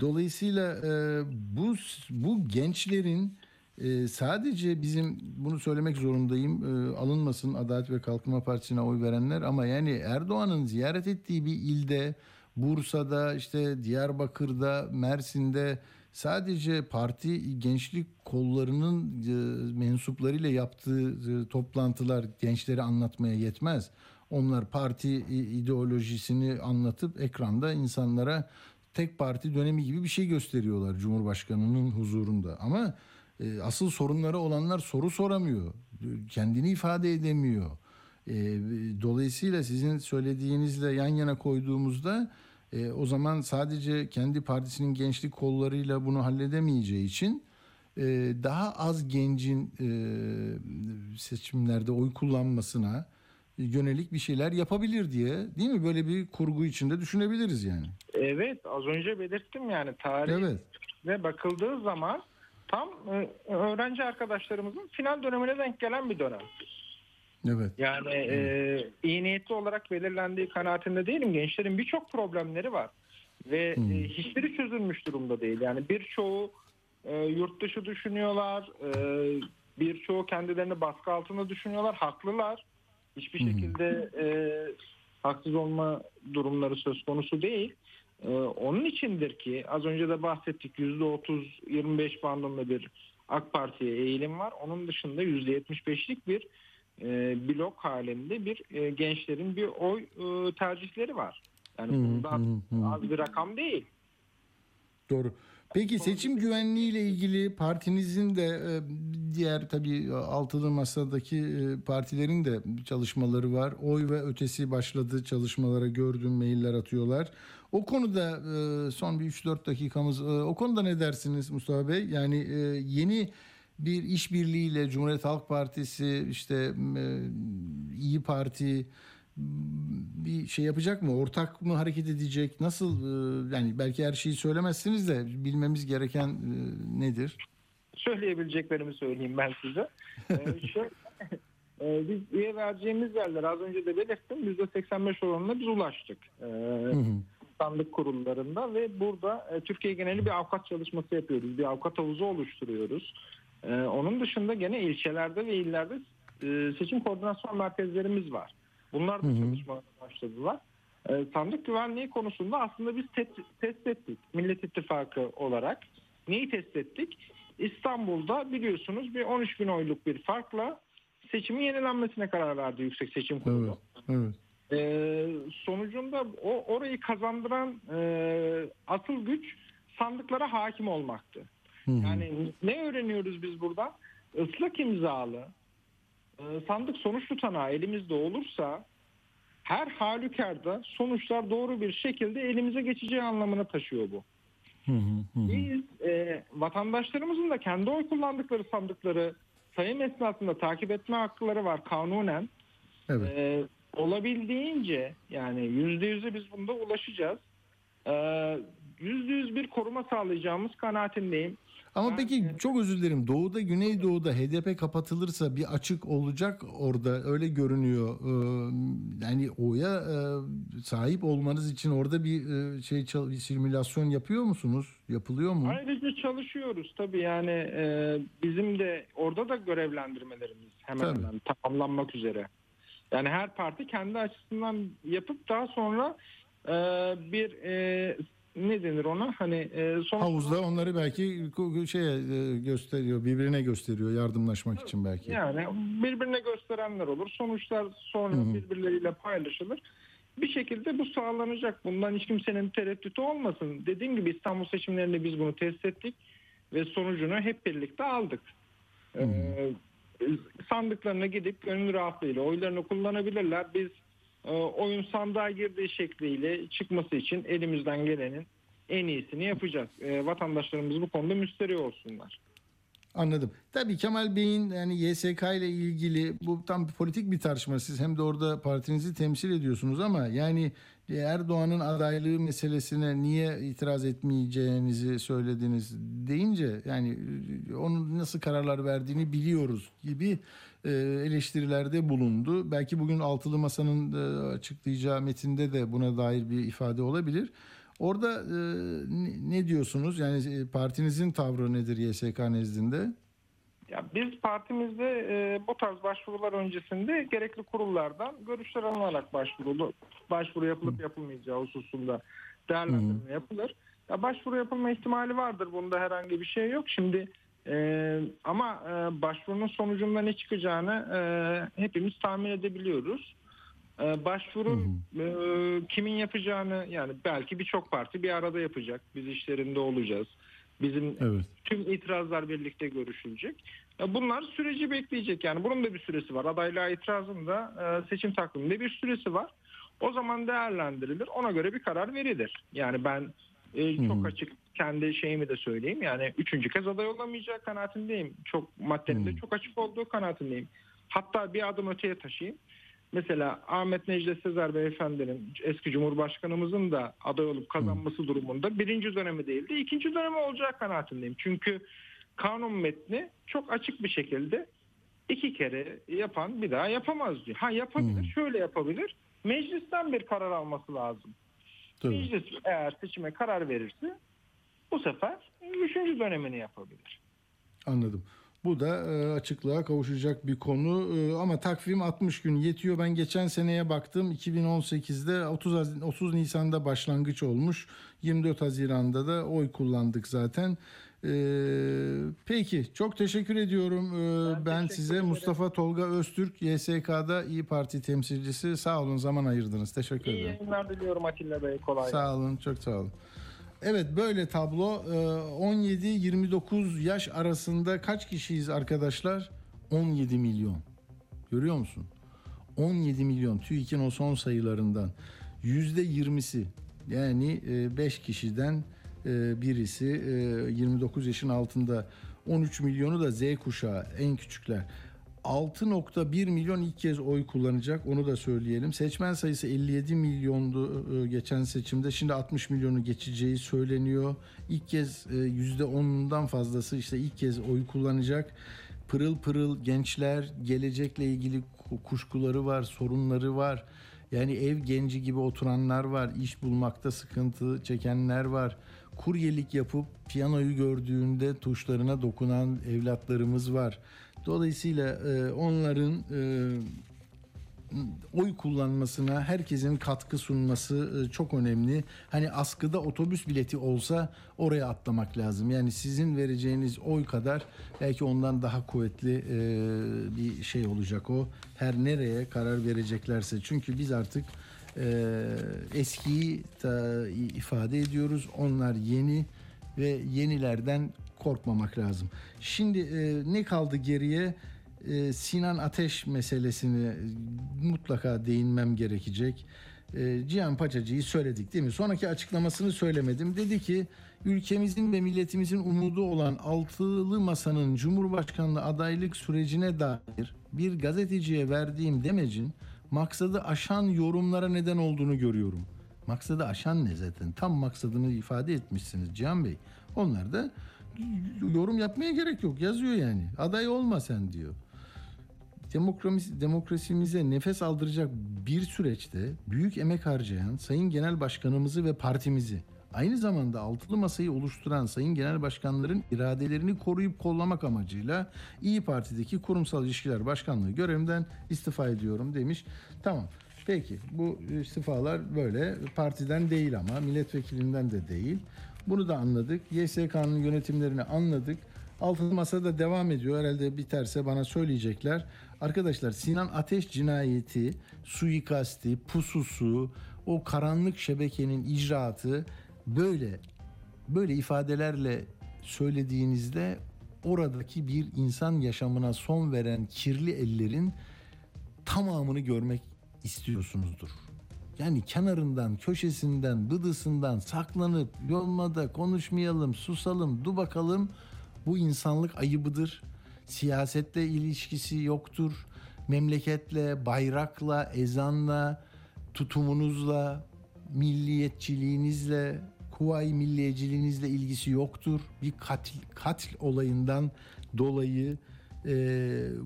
Dolayısıyla e, bu bu gençlerin e, sadece bizim bunu söylemek zorundayım e, alınmasın Adalet ve Kalkınma Partisi'ne oy verenler ama yani Erdoğan'ın ziyaret ettiği bir ilde Bursa'da işte Diyarbakır'da Mersin'de sadece parti gençlik kollarının e, mensuplarıyla yaptığı e, toplantılar gençleri anlatmaya yetmez. Onlar parti ideolojisini anlatıp ekranda insanlara tek parti dönemi gibi bir şey gösteriyorlar Cumhurbaşkanı'nın huzurunda. Ama e, asıl sorunları olanlar soru soramıyor. Kendini ifade edemiyor. E, dolayısıyla sizin söylediğinizle yan yana koyduğumuzda e, o zaman sadece kendi partisinin gençlik kollarıyla bunu halledemeyeceği için e, daha az gencin e, seçimlerde oy kullanmasına yönelik bir şeyler yapabilir diye değil mi? Böyle bir kurgu içinde düşünebiliriz yani. Evet az önce belirttim yani tarih Evet. ve bakıldığı zaman tam e, öğrenci arkadaşlarımızın final dönemine denk gelen bir dönem. Evet. Yani e, iyi niyetli olarak belirlendiği kanaatinde değilim. Gençlerin birçok problemleri var ve Hmm. e, hiçbiri çözülmüş durumda değil. Yani birçoğu e, yurt dışı düşünüyorlar, e, birçoğu kendilerini baskı altında düşünüyorlar, haklılar. Hiçbir Hmm. şekilde e, haksız olma durumları söz konusu değil. E, onun içindir ki az önce de bahsettik %30-25 bandında bir AK Parti'ye eğilim var. Onun dışında %75'lik bir e, blok halinde bir e, gençlerin bir oy e, tercihleri var. Yani bundan hı hı. az bir rakam değil. Doğru. Peki seçim güvenliği ile ilgili partinizin de diğer tabii altılı masadaki partilerin de çalışmaları var. Oy ve ötesi başladı çalışmalara gördüm mailler atıyorlar. O konuda son bir 3-4 dakikamız o konuda ne dersiniz Mustafa Bey? Yani yeni bir işbirliğiyle Cumhuriyet Halk Partisi işte e, İyi Parti bir şey yapacak mı? Ortak mı hareket edecek? Nasıl e, yani belki her şeyi söylemezsiniz de bilmemiz gereken e, nedir? Söyleyebileceklerimi söyleyeyim ben size. Ee, *laughs* şöyle, e, biz üye vereceğimiz yerler az önce de belirttim %85 oranına biz ulaştık. Ee, Hı hı. sandık kurullarında ve burada e, Türkiye geneli bir avukat çalışması yapıyoruz. Bir avukat havuzu oluşturuyoruz. Ee, onun dışında gene ilçelerde ve illerde e, seçim koordinasyon merkezlerimiz var. Bunlar da çalışmalara başladılar. Ee, sandık güvenliği konusunda aslında biz test, test ettik Millet İttifakı olarak. Neyi test ettik? İstanbul'da biliyorsunuz bir 13 bin oyluk bir farkla seçimin yenilenmesine karar verdi Yüksek Seçim Kurulu. Evet. Evet. Ee, sonucunda o orayı kazandıran e, asıl güç sandıklara hakim olmaktı. Yani ne öğreniyoruz biz buradan? Islak imzalı e, sandık sonuç tutanağı elimizde olursa her halükarda sonuçlar doğru bir şekilde elimize geçeceği anlamına taşıyor bu. Hı hı, hı hı. Biz e, vatandaşlarımızın da kendi oy kullandıkları sandıkları sayım esnasında takip etme hakları var kanunen. Evet. Ee, olabildiğince yani yüzde yüze biz bunda ulaşacağız. Ee, Yüzde yüz bir koruma sağlayacağımız kanaatindeyim. Ama Ben- peki çok özür dilerim. Doğuda, Güneydoğu'da HDP kapatılırsa bir açık olacak orada. Öyle görünüyor. Ee, yani oya e, sahip olmanız için orada bir e, şey bir simülasyon yapıyor musunuz? Yapılıyor mu? Ayrıca çalışıyoruz tabii yani e, bizim de orada da görevlendirmelerimiz hemen Tabii. hemen tamamlanmak üzere. Yani her parti kendi açısından yapıp daha sonra e, bir e, ne denir ona hani e, son Havuzda onları belki şeye e, gösteriyor, birbirine gösteriyor yardımlaşmak için belki. Yani birbirine gösterenler olur. Sonuçlar sonra Hı hı. birbirleriyle paylaşılır. Bir şekilde bu sağlanacak. Bundan hiç kimsenin tereddütü olmasın. Dediğim gibi İstanbul seçimlerinde biz bunu test ettik ve sonucunu hep birlikte aldık. Ee, sandıklarına gidip gönül rahatlığıyla oylarını kullanabilirler. Biz oyun sandığa girdiği şekliyle çıkması için elimizden gelenin en iyisini yapacağız. E, vatandaşlarımız bu konuda müsterih olsunlar. Anladım. Tabii Kemal Bey'in yani YSK ile ilgili bu tam politik bir tartışma. Siz hem de orada partinizi temsil ediyorsunuz ama yani Erdoğan'ın adaylığı meselesine niye itiraz etmeyeceğinizi söylediniz deyince yani onun nasıl kararlar verdiğini biliyoruz gibi eleştirilerde bulundu. Belki bugün altılı masanın e, açıklayacağı metinde de buna dair bir ifade olabilir. Orada e, ne- diyorsunuz? Yani e, partinizin tavrı nedir YSK nezdinde? Ya biz partimizde e, bu tarz başvurular öncesinde gerekli kurullardan görüşler alınarak başvuru başvuru yapılıp yapılmayacağı hususunda değerlendirme yapılır. Ya başvuru yapılma ihtimali vardır. Bunda herhangi bir şey yok. Şimdi e, ama e, başvurunun sonucunda ne çıkacağını e, hepimiz tahmin edebiliyoruz. E, başvuru e, kimin yapacağını yani belki birçok parti bir arada yapacak. Biz işlerinde olacağız. Bizim Evet. tüm itirazlar birlikte görüşülecek. E, Bunlar süreci bekleyecek. Yani bunun da bir süresi var. Adaylığa itirazın da e, seçim takviminde bir süresi var. O zaman değerlendirilir. Ona göre bir karar verilir. Yani ben e, çok açık kendi şeyimi de söyleyeyim. Yani üçüncü kez aday olamayacağı kanaatindeyim. Çok maddenin de çok açık olduğu kanaatindeyim. Hatta bir adım öteye taşıyayım. Mesela Ahmet Necdet Sezer Beyefendi'nin eski Cumhurbaşkanımızın da aday olup kazanması durumunda birinci dönemi değil de ikinci dönemi olacağı kanaatindeyim. Çünkü kanun metni çok açık bir şekilde iki kere yapan bir daha yapamaz diyor. Ha yapabilir, şöyle yapabilir. Meclisten bir karar alması lazım. Tabii. Meclis eğer seçime karar verirse bu sefer üçüncü dönemini yapabilir. Anladım. Bu da e, açıklığa kavuşacak bir konu E, ama takvim 60 gün yetiyor. Ben geçen seneye baktım 2018'de 30 Haz- 30 Nisan'da başlangıç olmuş. 24 Haziran'da da oy kullandık zaten. E, peki çok teşekkür ediyorum. E, ben teşekkür size ederim. Mustafa Tolga Öztürk YSK'da İyi Parti temsilcisi. Sağ olun zaman ayırdınız. Teşekkür İyi ederim. yayınlar diliyorum Atilla Bey. Kolay gelsin. Sağ olun, çok sağ olun. Evet böyle tablo. Ee, 17-29 yaş arasında kaç kişiyiz arkadaşlar? 17 milyon. Görüyor musun? 17 milyon TÜİK'in o son sayılarından yüzde 20'si yani 5 kişiden e, birisi e, 29 yaşın altında 13 milyonu da Z kuşağı en küçükler. 6.1 milyon ilk kez oy kullanacak onu da söyleyelim. Seçmen sayısı 57 milyondu e, geçen seçimde. Şimdi 60 milyonu geçeceği söyleniyor. İlk kez e, %10'undan fazlası işte ilk kez oy kullanacak. Pırıl pırıl gençler gelecekle ilgili ku- kuşkuları var, sorunları var. Yani ev genci gibi oturanlar var, iş bulmakta sıkıntı çekenler var. Kuryelik yapıp piyanoyu gördüğünde tuşlarına dokunan evlatlarımız var. Dolayısıyla e, onların e, oy kullanmasına herkesin katkı sunması e, çok önemli. Hani askıda otobüs bileti olsa oraya atlamak lazım. Yani sizin vereceğiniz oy kadar belki ondan daha kuvvetli e, bir şey olacak o. Her nereye karar vereceklerse. Çünkü biz artık e, eskiyi ifade ediyoruz. Onlar yeni ve yenilerden korkmamak lazım. Şimdi e, ne kaldı geriye? E, Sinan Ateş meselesini mutlaka değinmem gerekecek. E, Cihan Paçacı'yı söyledik değil mi? Sonraki açıklamasını söylemedim. Dedi ki ülkemizin ve milletimizin umudu olan altılı masanın Cumhurbaşkanlığı adaylık sürecine dair bir gazeteciye verdiğim demecin maksadı aşan yorumlara neden olduğunu görüyorum. Maksadı aşan ne zaten? Tam maksadını ifade etmişsiniz Cihan Bey. Onlar da yorum yapmaya gerek yok. Yazıyor yani. Aday olma sen diyor. Demokrasi, demokrasimize nefes aldıracak bir süreçte büyük emek harcayan Sayın Genel Başkanımızı ve partimizi aynı zamanda altılı masayı oluşturan Sayın Genel Başkanların iradelerini koruyup kollamak amacıyla İyi Parti'deki Kurumsal İlişkiler Başkanlığı görevimden istifa ediyorum demiş. Tamam. Peki bu istifalar böyle partiden değil ama milletvekilinden de değil. Bunu da anladık. YSK'nın yönetimlerini anladık. Altılı Masa'da devam ediyor. Herhalde biterse bana söyleyecekler. Arkadaşlar Sinan Ateş cinayeti, suikasti, pususu, o karanlık şebekenin icraatı böyle böyle ifadelerle söylediğinizde oradaki bir insan yaşamına son veren kirli ellerin tamamını görmek istiyorsunuzdur. Yani kenarından, köşesinden, bıdısından saklanıp yolmada konuşmayalım, susalım, du bakalım bu insanlık ayıbıdır. Siyasetle ilişkisi yoktur. Memleketle, bayrakla, ezanla, tutumunuzla, milliyetçiliğinizle, kuvayi milliyetçiliğinizle ilgisi yoktur. Bir katil, katil olayından dolayı e,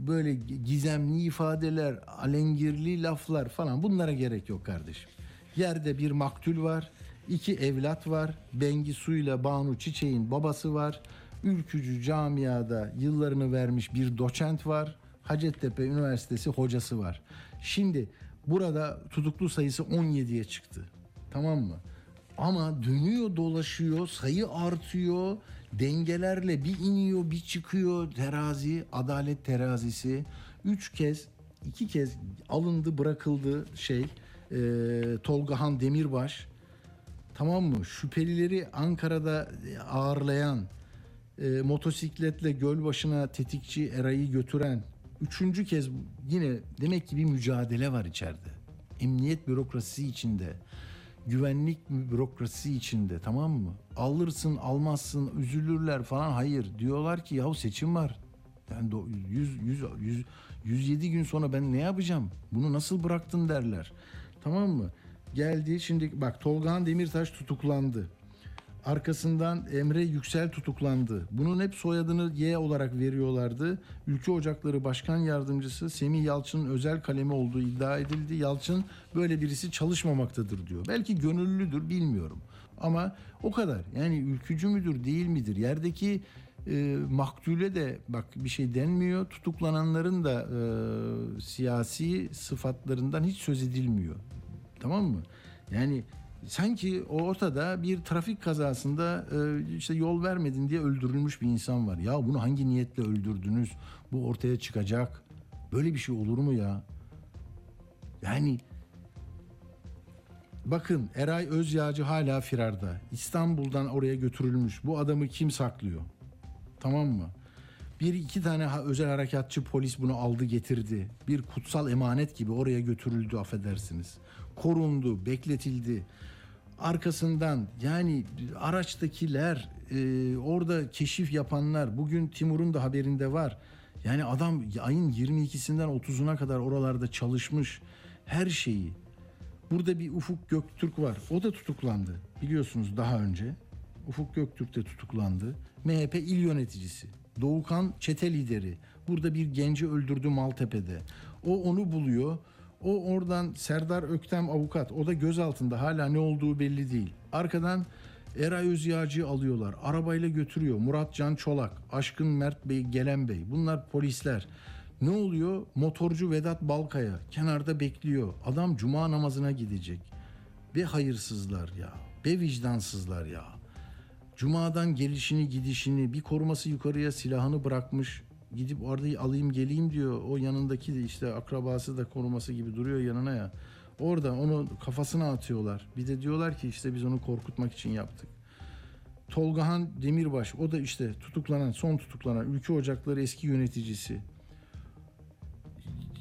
böyle gizemli ifadeler, alengirli laflar falan bunlara gerek yok kardeşim. Yerde bir maktul var, iki evlat var. Bengi Suyla Banu Çiçek'in babası var. Ülkücü camiada yıllarını vermiş bir doçent var. Hacettepe Üniversitesi hocası var. Şimdi burada tutuklu sayısı 17'ye çıktı. Tamam mı? Ama dönüyor dolaşıyor sayı artıyor dengelerle bir iniyor bir çıkıyor terazi adalet terazisi. Üç kez iki kez alındı bırakıldı şey e, Tolgahan Demirbaş. Tamam mı? Şüphelileri Ankara'da ağırlayan e, motosikletle göl başına tetikçi Eray'ı götüren üçüncü kez yine demek ki bir mücadele var içeride. Emniyet bürokrasisi içinde güvenlik bürokrasisi içinde tamam mı? Alırsın almazsın üzülürler falan hayır diyorlar ki yahu seçim var. Yani 100, 100, 100, 107 gün sonra ben ne yapacağım? Bunu nasıl bıraktın derler. Tamam mı? Geldi şimdi bak Tolgahan Demirtaş tutuklandı. Arkasından Emre Yüksel tutuklandı. Bunun hep soyadını Y olarak veriyorlardı. Ülke Ocakları Başkan Yardımcısı Semih Yalçın'ın özel kalemi olduğu iddia edildi. Yalçın böyle birisi çalışmamaktadır diyor. Belki gönüllüdür bilmiyorum. Ama o kadar. Yani ülkücü müdür değil midir? Yerdeki e, maktule de bak bir şey denmiyor. Tutuklananların da e, siyasi sıfatlarından hiç söz edilmiyor. Tamam mı? Yani sanki ortada bir trafik kazasında e, işte yol vermedin diye öldürülmüş bir insan var. Ya bunu hangi niyetle öldürdünüz? Bu ortaya çıkacak. Böyle bir şey olur mu ya? Yani bakın Eray Özyağcı hala firarda. İstanbul'dan oraya götürülmüş. Bu adamı kim saklıyor? Tamam mı? Bir iki tane özel harekatçı polis bunu aldı getirdi. Bir kutsal emanet gibi oraya götürüldü affedersiniz. Korundu, bekletildi arkasından yani araçtakiler e, orada keşif yapanlar bugün Timur'un da haberinde var. Yani adam ayın 22'sinden 30'una kadar oralarda çalışmış her şeyi. Burada bir Ufuk Göktürk var. O da tutuklandı biliyorsunuz daha önce. Ufuk Göktürk de tutuklandı. MHP il yöneticisi. Doğukan çete lideri. Burada bir genci öldürdü Maltepe'de. O onu buluyor. O oradan Serdar Öktem avukat. O da gözaltında. Hala ne olduğu belli değil. Arkadan Eray Özyağcı'yı alıyorlar. Arabayla götürüyor. Murat Can Çolak, Aşkın Mert Bey, Gelen Bey. Bunlar polisler. Ne oluyor? Motorcu Vedat Balkaya kenarda bekliyor. Adam cuma namazına gidecek. Be hayırsızlar ya. Be vicdansızlar ya. Cuma'dan gelişini gidişini bir koruması yukarıya silahını bırakmış gidip orada alayım geleyim diyor. O yanındaki de işte akrabası da koruması gibi duruyor yanına ya. Orada onu kafasına atıyorlar. Bir de diyorlar ki işte biz onu korkutmak için yaptık. Tolgahan Demirbaş o da işte tutuklanan son tutuklanan Ülke Ocakları eski yöneticisi.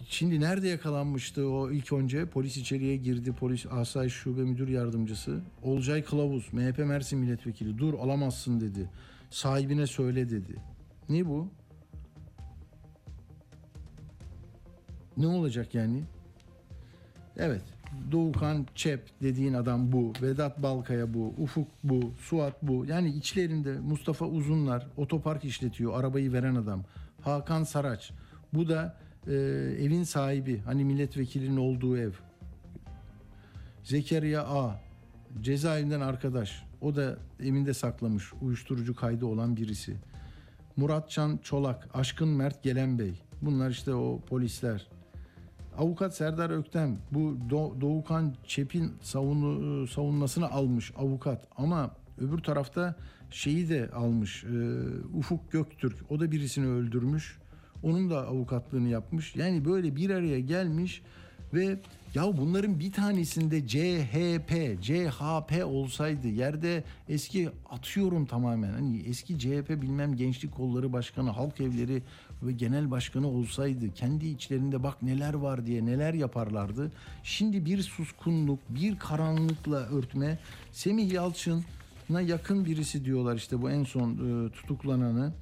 Şimdi nerede yakalanmıştı o ilk önce? Polis içeriye girdi. Polis Asayiş Şube Müdür Yardımcısı. Olcay Kılavuz, MHP Mersin Milletvekili. Dur alamazsın dedi. Sahibine söyle dedi. Ne bu? Ne olacak yani? Evet. Doğukan Çep dediğin adam bu. Vedat Balkaya bu. Ufuk bu. Suat bu. Yani içlerinde Mustafa Uzunlar otopark işletiyor. Arabayı veren adam. Hakan Saraç. Bu da e, evin sahibi. Hani milletvekilinin olduğu ev. Zekeriya A. Cezaevinden arkadaş. O da evinde saklamış. Uyuşturucu kaydı olan birisi. Muratcan Çolak. Aşkın Mert Gelen Bey. Bunlar işte o polisler. Avukat Serdar Öktem bu Doğukan Çep'in savunu, savunmasını almış avukat ama öbür tarafta şeyi de almış. e, Ufuk Göktürk o da birisini öldürmüş. Onun da avukatlığını yapmış. Yani böyle bir araya gelmiş ve ya bunların bir tanesinde CHP, CHP olsaydı yerde eski atıyorum tamamen hani eski CHP bilmem Gençlik Kolları Başkanı, Halk Evleri ve Genel Başkanı olsaydı kendi içlerinde bak neler var diye neler yaparlardı. Şimdi bir suskunluk, bir karanlıkla örtme. Semih Yalçın'a yakın birisi diyorlar işte bu en son e, tutuklananı.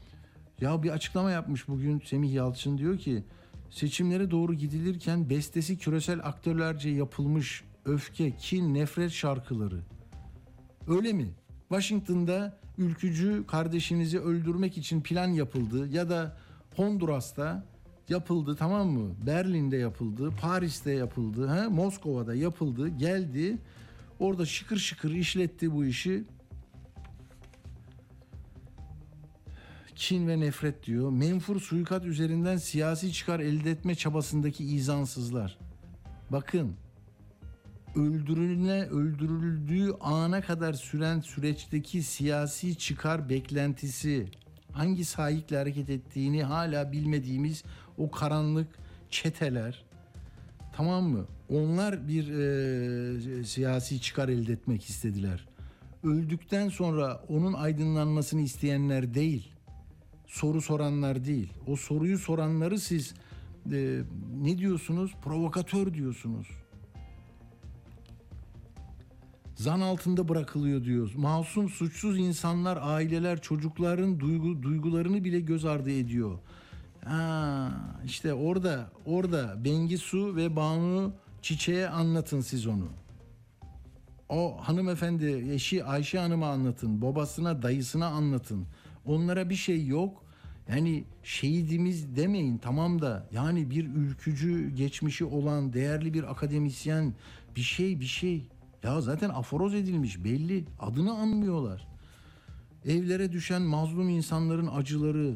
Ya bir açıklama yapmış bugün Semih Yalçın diyor ki seçimlere doğru gidilirken bestesi küresel aktörlerce yapılmış öfke, kin, nefret şarkıları. Öyle mi? Washington'da ülkücü kardeşinizi öldürmek için plan yapıldı ya da Honduras'ta yapıldı tamam mı? Berlin'de yapıldı, Paris'te yapıldı, ha? Moskova'da yapıldı, geldi. Orada şıkır şıkır işletti bu işi. Kin ve nefret diyor. Menfur suikat üzerinden siyasi çıkar elde etme çabasındaki izansızlar. Bakın öldürülüne öldürüldüğü ana kadar süren süreçteki siyasi çıkar beklentisi hangi sahikle hareket ettiğini hala bilmediğimiz o karanlık çeteler tamam mı? Onlar bir e, siyasi çıkar elde etmek istediler. Öldükten sonra onun aydınlanmasını isteyenler değil soru soranlar değil. O soruyu soranları siz e, ne diyorsunuz? Provokatör diyorsunuz. Zan altında bırakılıyor diyoruz. Masum suçsuz insanlar, aileler, çocukların duygu, duygularını bile göz ardı ediyor. Ha, işte orada orada Bengisu ve Banu Çiçeğe anlatın siz onu. O hanımefendi eşi Ayşe Hanım'a anlatın. Babasına, dayısına anlatın. Onlara bir şey yok. Yani şehidimiz demeyin tamam da yani bir ülkücü geçmişi olan değerli bir akademisyen bir şey bir şey. Ya zaten aforoz edilmiş belli adını anmıyorlar. Evlere düşen mazlum insanların acıları,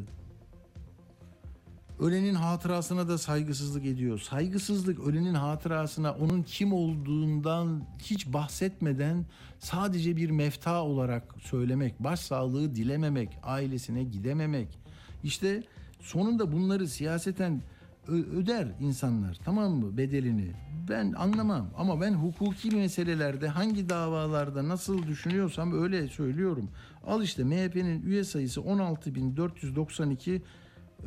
Ölenin hatırasına da saygısızlık ediyor. Saygısızlık ölenin hatırasına onun kim olduğundan hiç bahsetmeden sadece bir mefta olarak söylemek, başsağlığı dilememek, ailesine gidememek. İşte sonunda bunları siyaseten öder insanlar tamam mı bedelini. Ben anlamam ama ben hukuki meselelerde hangi davalarda nasıl düşünüyorsam öyle söylüyorum. Al işte MHP'nin üye sayısı 16.492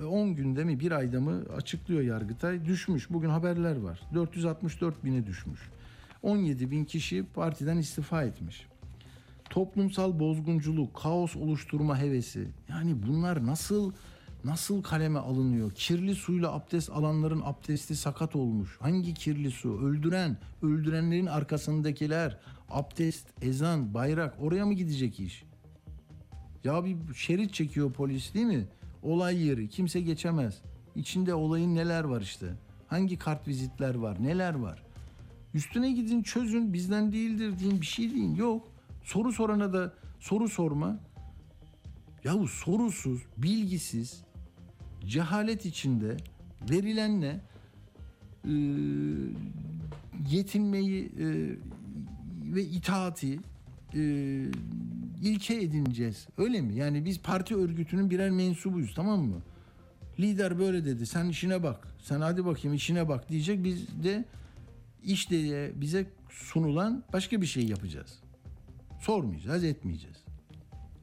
10 E, günde mi bir ayda mı açıklıyor Yargıtay düşmüş. Bugün haberler var. 464 bine düşmüş. 17 bin kişi partiden istifa etmiş. Toplumsal bozgunculuk, kaos oluşturma hevesi. Yani bunlar nasıl nasıl kaleme alınıyor? Kirli suyla abdest alanların abdesti sakat olmuş. Hangi kirli su? Öldüren, öldürenlerin arkasındakiler. Abdest, ezan, bayrak oraya mı gidecek iş? Ya bir şerit çekiyor polis değil mi? Olay yeri kimse geçemez. İçinde olayın neler var işte. Hangi kart vizitler var neler var. Üstüne gidin çözün bizden değildir deyin bir şey deyin. Yok. Soru sorana da soru sorma. Yahu sorusuz, bilgisiz, cehalet içinde verilenle e, yetinmeyi e, ve itaati e, ilke edineceğiz. Öyle mi? Yani biz parti örgütünün birer mensubuyuz tamam mı? Lider böyle dedi. Sen işine bak. Sen hadi bakayım işine bak diyecek. Biz de işte bize sunulan başka bir şey yapacağız. Sormayacağız, etmeyeceğiz.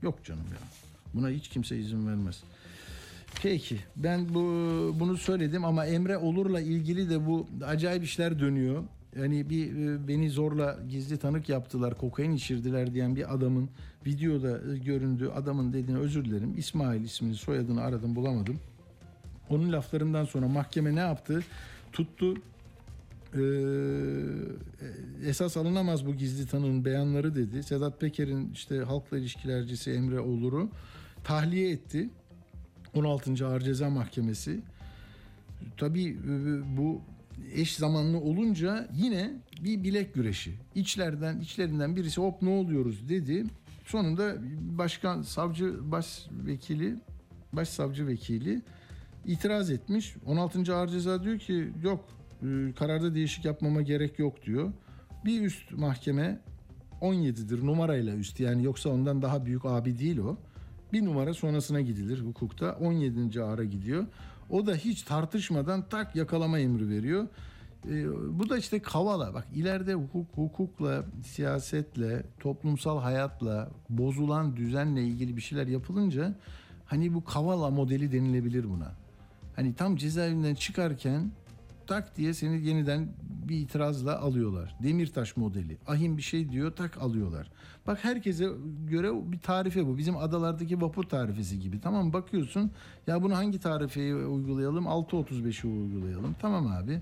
Yok canım ya. Buna hiç kimse izin vermez. Peki ben bu bunu söyledim ama Emre Olur'la ilgili de bu acayip işler dönüyor. Yani bir e, beni zorla gizli tanık yaptılar, kokain içirdiler diyen bir adamın videoda e, göründüğü adamın dediğine özür dilerim. İsmail ismini, soyadını aradım bulamadım. Onun laflarından sonra mahkeme ne yaptı? Tuttu e, esas alınamaz bu gizli tanığın beyanları dedi. Sedat Peker'in işte halkla ilişkilercisi Emre Olur'u tahliye etti. 16. Ağır Ceza Mahkemesi. Tabii bu eş zamanlı olunca yine bir bilek güreşi. İçlerden içlerinden birisi hop ne oluyoruz dedi. Sonunda başkan savcı başvekili başsavcı vekili itiraz etmiş. 16. Ağır Ceza diyor ki yok e, kararda değişik yapmama gerek yok diyor. Bir üst mahkeme 17'dir numarayla üst yani yoksa ondan daha büyük abi değil o. Bir numara sonrasına gidilir hukukta 17. ağıra gidiyor. O da hiç tartışmadan tak yakalama emri veriyor. Ee, bu da işte kavala bak ileride hukuk hukukla siyasetle toplumsal hayatla bozulan düzenle ilgili bir şeyler yapılınca hani bu kavala modeli denilebilir buna. Hani tam cezaevinden çıkarken tak diye seni yeniden bir itirazla alıyorlar. Demirtaş modeli. Ahim bir şey diyor tak alıyorlar. Bak herkese göre bir tarife bu. Bizim adalardaki vapur tarifesi gibi. Tamam bakıyorsun ya bunu hangi tarifeyi uygulayalım? 6.35'i uygulayalım. Tamam abi.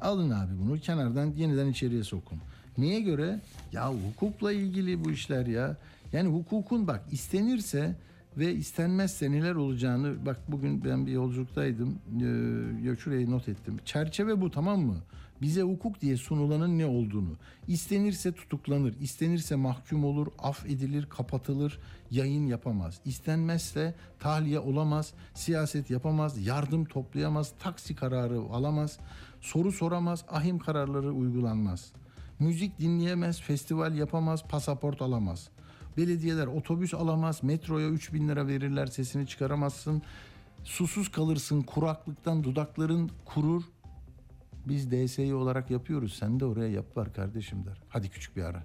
Alın abi bunu kenardan yeniden içeriye sokun. Niye göre? Ya hukukla ilgili bu işler ya. Yani hukukun bak istenirse ve istenmezse neler olacağını bak bugün ben bir yolculuktaydım ee, ya şuraya not ettim. Çerçeve bu tamam mı? Bize hukuk diye sunulanın ne olduğunu. İstenirse tutuklanır, istenirse mahkum olur, af edilir, kapatılır, yayın yapamaz. İstenmezse tahliye olamaz, siyaset yapamaz, yardım toplayamaz, taksi kararı alamaz, soru soramaz, ahim kararları uygulanmaz. Müzik dinleyemez, festival yapamaz, pasaport alamaz. Belediyeler otobüs alamaz, metroya 3 bin lira verirler sesini çıkaramazsın. Susuz kalırsın, kuraklıktan dudakların kurur. Biz DSİ olarak yapıyoruz, sen de oraya yap var kardeşim der. Hadi küçük bir ara.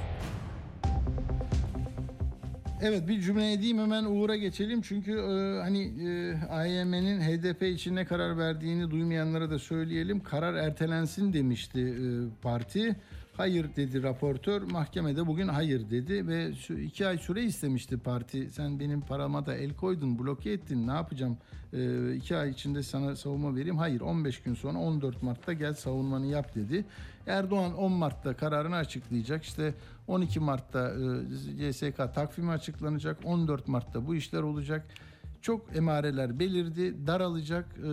Evet bir cümle edeyim hemen Uğur'a geçelim. Çünkü e, hani e, AYM'nin HDP için ne karar verdiğini duymayanlara da söyleyelim. Karar ertelensin demişti e, parti. Hayır dedi raportör. Mahkemede bugün hayır dedi ve iki ay süre istemişti parti. Sen benim parama da el koydun, bloke ettin. Ne yapacağım? E, iki ay içinde sana savunma vereyim. Hayır 15 gün sonra 14 Mart'ta gel savunmanı yap dedi. Erdoğan 10 Mart'ta kararını açıklayacak. İşte 12 Mart'ta e, CSK takvimi açıklanacak. 14 Mart'ta bu işler olacak. Çok emareler belirdi, daralacak, e,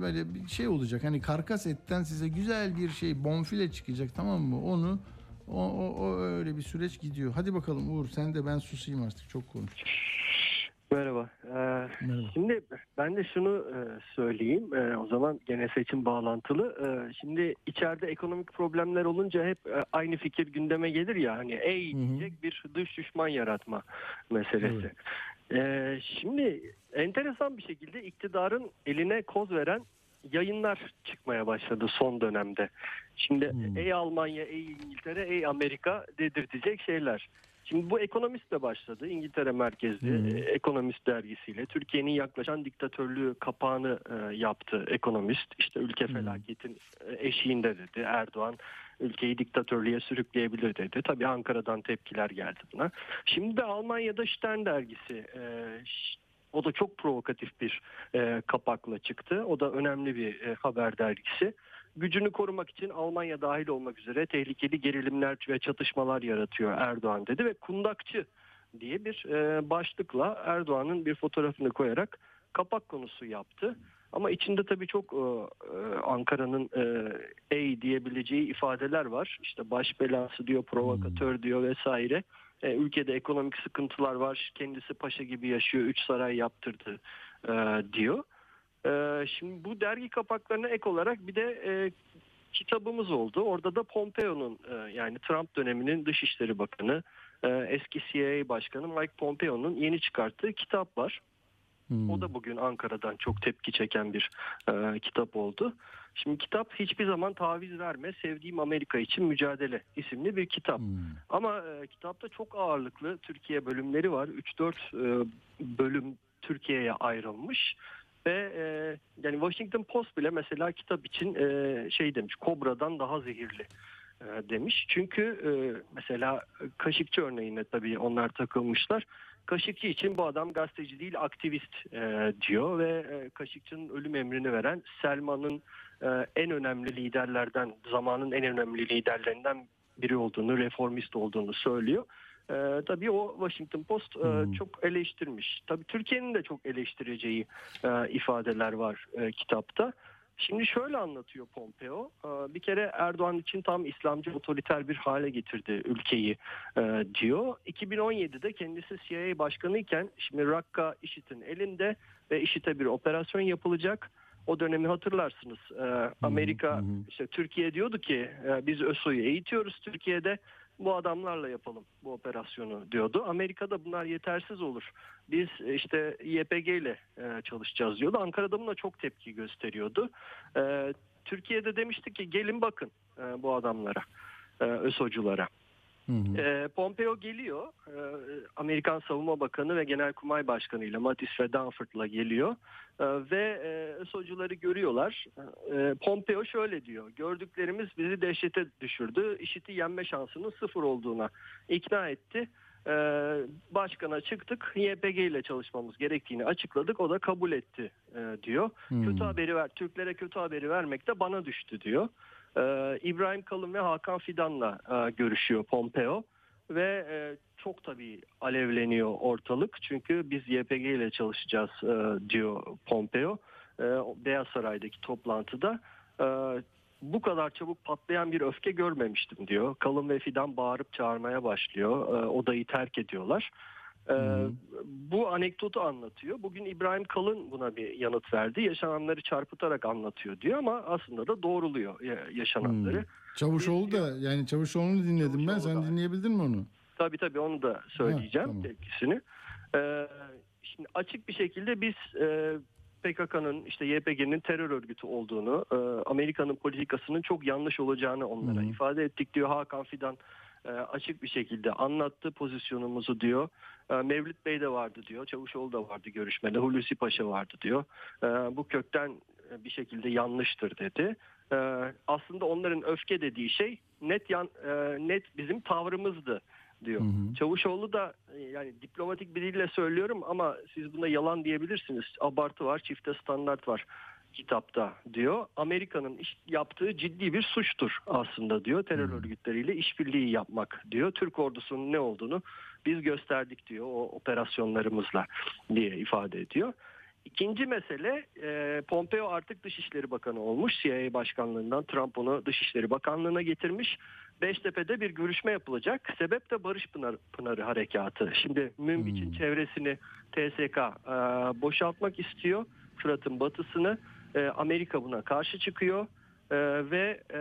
böyle bir şey olacak. Hani karkas etten size güzel bir şey, bonfile çıkacak tamam mı? Onu o, o, o öyle bir süreç gidiyor. Hadi bakalım Uğur sen de ben susayım artık çok konuş. Merhaba. Ee, Şimdi ben de şunu e, söyleyeyim. E, o zaman gene seçim bağlantılı. E, şimdi içeride ekonomik problemler olunca hep e, aynı fikir gündeme gelir ya. Hani ey diyecek bir dış düşman yaratma meselesi. E, şimdi enteresan bir şekilde iktidarın eline koz veren yayınlar çıkmaya başladı son dönemde. Şimdi ey Almanya, ey İngiltere, ey Amerika dedirtecek şeyler. Şimdi bu ekonomistle başladı. İngiltere merkezli e, ekonomist dergisiyle Türkiye'nin yaklaşan diktatörlüğü kapağını e, yaptı ekonomist. İşte ülke felaketin e, eşiğinde dedi. Erdoğan ülkeyi diktatörlüğe sürükleyebilir dedi. Tabii Ankara'dan tepkiler geldi buna. Şimdi de Almanya'da Stern dergisi e, o da çok provokatif bir e, kapakla çıktı. O da önemli bir e, haber dergisi gücünü korumak için Almanya dahil olmak üzere tehlikeli gerilimler ve çatışmalar yaratıyor Erdoğan dedi ve kundakçı diye bir e, başlıkla Erdoğan'ın bir fotoğrafını koyarak kapak konusu yaptı. Ama içinde tabii çok e, e, Ankara'nın e, ey diyebileceği ifadeler var. İşte baş belası diyor, provokatör diyor vesaire. E, ülkede ekonomik sıkıntılar var. Kendisi paşa gibi yaşıyor. Üç saray yaptırdı e, diyor. Ee, şimdi bu dergi kapaklarına ek olarak bir de e, kitabımız oldu. Orada da Pompeo'nun e, yani Trump döneminin Dışişleri Bakanı, e, eski CIA Başkanı Mike Pompeo'nun yeni çıkarttığı kitap var. O da bugün Ankara'dan çok tepki çeken bir e, kitap oldu. Şimdi kitap hiçbir zaman taviz verme, sevdiğim Amerika için mücadele isimli bir kitap. Ama e, kitapta çok ağırlıklı Türkiye bölümleri var. 3-4 e, bölüm Türkiye'ye ayrılmış. Ve e, yani Washington Post bile mesela kitap için e, şey demiş, Kobra'dan daha zehirli e, demiş. Çünkü e, mesela Kaşıkçı örneğine tabii onlar takılmışlar. Kaşıkçı için bu adam gazeteci değil aktivist e, diyor ve e, Kaşıkçı'nın ölüm emrini veren Selman'ın e, en önemli liderlerden, zamanın en önemli liderlerinden biri olduğunu, reformist olduğunu söylüyor. Ee, tabii o Washington Post e, Hmm. çok eleştirmiş. Tabii Türkiye'nin de çok eleştireceği e, ifadeler var e, kitapta. Şimdi şöyle anlatıyor Pompeo. Ee, Bir kere Erdoğan için tam İslamcı otoriter bir hale getirdi ülkeyi e, diyor. 2017'de kendisi CIA başkanı iken şimdi Rakka IŞİD'in elinde ve IŞİD'e bir operasyon yapılacak. O dönemi hatırlarsınız. Ee, Amerika işte Türkiye diyordu ki e, biz ÖSO'yu eğitiyoruz Türkiye'de bu adamlarla yapalım bu operasyonu diyordu. Amerika'da bunlar yetersiz olur. Biz e, işte YPG ile e, çalışacağız diyordu. Ankara'da buna çok tepki gösteriyordu. E, Türkiye'de demişti ki gelin bakın bu adamlara, ÖSO'culara. Hı hı. E, Pompeo geliyor. E, Amerikan Savunma Bakanı ve Genelkurmay Başkanı ile Mattis ve Danforth'la geliyor. E, ve e, görüyorlar. E, Pompeo şöyle diyor. Gördüklerimiz bizi dehşete düşürdü. İşiti yenme şansının sıfır olduğuna ikna etti. E, başkana çıktık. YPG ile çalışmamız gerektiğini açıkladık. O da kabul etti e, diyor. Hmm. Kötü haberi ver. Türklere kötü haberi vermek de bana düştü diyor. Ee, İbrahim Kalın ve Hakan Fidan'la e, görüşüyor Pompeo ve e, çok tabii alevleniyor ortalık çünkü biz YPG ile çalışacağız e, diyor Pompeo Beyaz Saray'daki toplantıda. Bu kadar çabuk patlayan bir öfke görmemiştim diyor. Kalın ve Fidan bağırıp çağırmaya başlıyor. Odayı terk ediyorlar. E, bu anekdotu anlatıyor. Bugün İbrahim Kalın buna bir yanıt verdi. Yaşananları çarpıtarak anlatıyor diyor ama aslında da doğruluyor ya- yaşananları. Hmm. Çavuşoğlu da yani Çavuşoğlu'nu dinledim ben. Çavuşoğlu Sen da. dinleyebildin mi onu? Tabii tabii onu da söyleyeceğim Ha, tamam. tepkisini. Ee, şimdi açık bir şekilde biz e, PKK'nın işte YPG'nin terör örgütü olduğunu, e, Amerika'nın politikasının çok yanlış olacağını onlara hı. ifade ettik diyor Hakan Fidan. E, açık bir şekilde anlattı pozisyonumuzu diyor. E, Mevlüt Bey de vardı diyor. Çavuşoğlu da vardı görüşmede. Hulusi Paşa vardı diyor. E, bu kökten bir şekilde yanlıştır dedi. Aslında onların öfke dediği şey net yan, net bizim tavrımızdı diyor. Hı hı. Çavuşoğlu da yani diplomatik bir dille söylüyorum ama siz buna yalan diyebilirsiniz. Abartı var, çifte standart var kitapta diyor. Amerika'nın yaptığı ciddi bir suçtur aslında diyor. Terör örgütleriyle işbirliği yapmak diyor. Türk ordusunun ne olduğunu biz gösterdik diyor o operasyonlarımızla diye ifade ediyor. İkinci mesele e, Pompeo artık Dışişleri Bakanı olmuş. CIA Başkanlığından Trump onu Dışişleri Bakanlığı'na getirmiş. Beştepe'de bir görüşme yapılacak. Sebep de Barış Pınar, Pınarı Harekatı. Şimdi Münbiç'in Hmm. çevresini TSK e, boşaltmak istiyor. Fırat'ın batısını. E, Amerika buna karşı çıkıyor. E, ve e,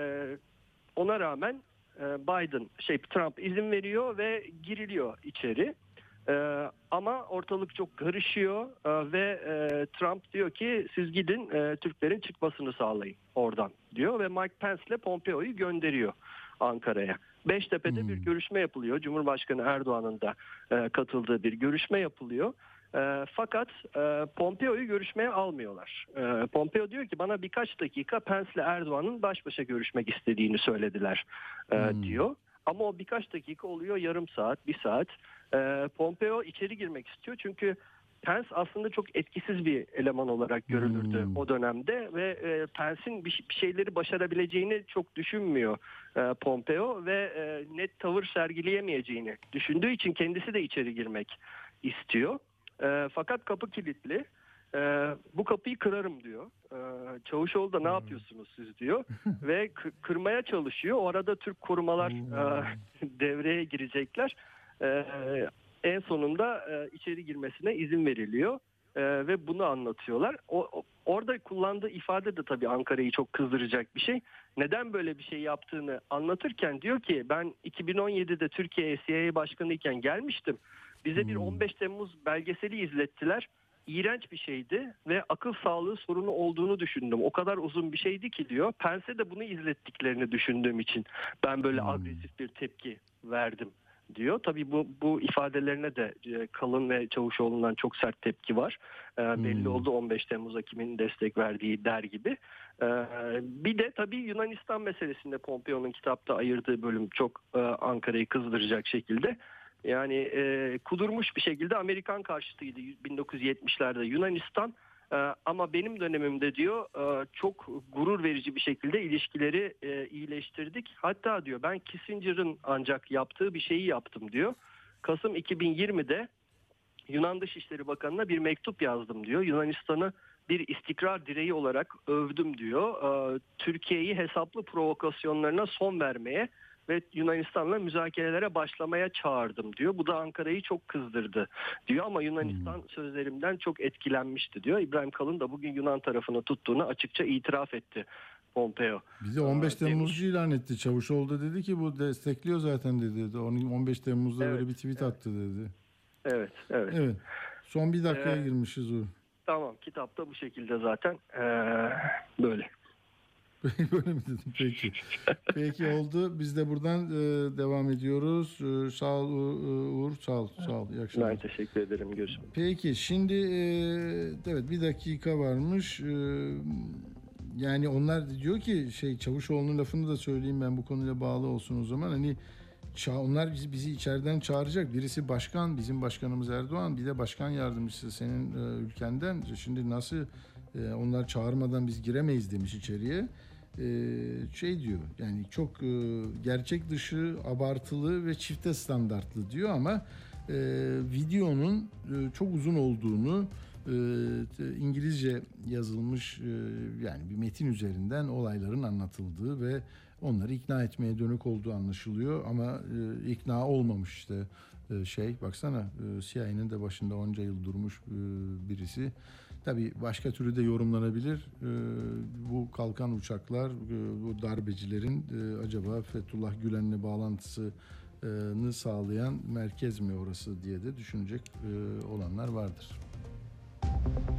ona rağmen e, Biden şey Trump izin veriyor ve giriliyor içeri. Ee, ama ortalık çok karışıyor Ee, ve e, Trump diyor ki siz gidin e, Türklerin çıkmasını sağlayın oradan diyor ve Mike Pence ile Pompeo'yu gönderiyor Ankara'ya. Beştepe'de bir görüşme yapılıyor. Cumhurbaşkanı Erdoğan'ın da e, katıldığı bir görüşme yapılıyor. E, fakat e, Pompeo'yu görüşmeye almıyorlar. E, Pompeo diyor ki bana birkaç dakika Pence ile Erdoğan'ın baş başa görüşmek istediğini söylediler e, Hmm. diyor. Ama o birkaç dakika oluyor yarım saat, bir saat. E, Pompeo içeri girmek istiyor çünkü Pence aslında çok etkisiz bir eleman olarak görülürdü Hmm. o dönemde ve e, Pence'in bir, bir şeyleri başarabileceğini çok düşünmüyor e, Pompeo ve e, net tavır sergileyemeyeceğini düşündüğü için kendisi de içeri girmek istiyor. E, fakat kapı kilitli. E, bu kapıyı kırarım diyor. E, Çavuşoğlu da ne yapıyorsunuz siz diyor *laughs* ve kı- kırmaya çalışıyor. O arada Türk korumalar e, *laughs* devreye girecekler. E, en sonunda e, içeri girmesine izin veriliyor E, ve bunu anlatıyorlar. O, o- orada kullandığı ifade de tabii Ankara'yı çok kızdıracak bir şey. Neden böyle bir şey yaptığını anlatırken diyor ki ben 2017'de Türkiye'ye CIA başkanı iken gelmiştim. Bize bir 15 Temmuz belgeseli izlettiler. İğrenç bir şeydi ve akıl sağlığı sorunu olduğunu düşündüm. O kadar uzun bir şeydi ki diyor. Pense de bunu izlettiklerini düşündüğüm için ben böyle agresif bir tepki verdim diyor. Tabii bu bu ifadelerine de e, Kalın ve Çavuşoğlu'ndan çok sert tepki var. E, belli oldu 15 Temmuz'a kimin destek verdiği der gibi. E, bir de tabii Yunanistan meselesinde Pompeo'nun kitapta ayırdığı bölüm çok e, Ankara'yı kızdıracak şekilde. Yani e, kudurmuş bir şekilde Amerikan karşıtıydı 1970'lerde Yunanistan. E, ama benim dönemimde diyor e, çok gurur verici bir şekilde ilişkileri e, iyileştirdik. Hatta diyor ben Kissinger'ın ancak yaptığı bir şeyi yaptım diyor. Kasım 2020'de Yunan Dışişleri Bakanı'na bir mektup yazdım diyor. Yunanistan'ı bir istikrar direği olarak övdüm diyor. Ee, Türkiye'yi hesaplı provokasyonlarına son vermeye ve Yunanistan'la müzakerelere başlamaya çağırdım diyor. Bu da Ankara'yı çok kızdırdı diyor ama Yunanistan sözlerimden çok etkilenmişti diyor. İbrahim Kalın da bugün Yunan tarafını tuttuğunu açıkça itiraf etti Pompeo. Bize 15 Aa, Temmuzcu ilan etti. Çavuşoğlu da dedi ki bu destekliyor zaten dedi. Onun 15 Temmuz'da Evet, böyle bir tweet attı dedi. Evet, evet. Evet. Son bir dakikaya Ee, girmişiz o. Tamam, kitapta bu şekilde zaten ee, böyle. *laughs* Böyle mi dedim? Peki. Peki oldu. Biz de buradan e, devam ediyoruz. E, sağ ol Uğur. Sağ ol. Sağ ol. İyi akşamlar. Ben teşekkür ederim. Görüşmek Peki şimdi e, evet bir dakika varmış. E, yani onlar diyor ki şey Çavuşoğlu'nun lafını da söyleyeyim ben bu konuyla bağlı olsun o zaman. Hani ça- onlar bizi, bizi içeriden çağıracak. Birisi başkan, bizim başkanımız Erdoğan, bir de başkan yardımcısı senin e, ülkenden. Şimdi nasıl e, onlar çağırmadan biz giremeyiz demiş içeriye. E, şey diyor yani çok e, gerçek dışı, abartılı ve çifte standartlı diyor ama e, videonun e, çok uzun olduğunu İngilizce yazılmış yani bir metin üzerinden olayların anlatıldığı ve onları ikna etmeye dönük olduğu anlaşılıyor ama ikna olmamış işte şey baksana CIA'nin de başında onca yıl durmuş birisi. Tabii başka türlü de yorumlanabilir. E, bu kalkan uçaklar, e, bu darbecilerin e, acaba Fethullah Gülen'le bağlantısını sağlayan merkez mi orası diye de düşünecek e, olanlar vardır. Radyo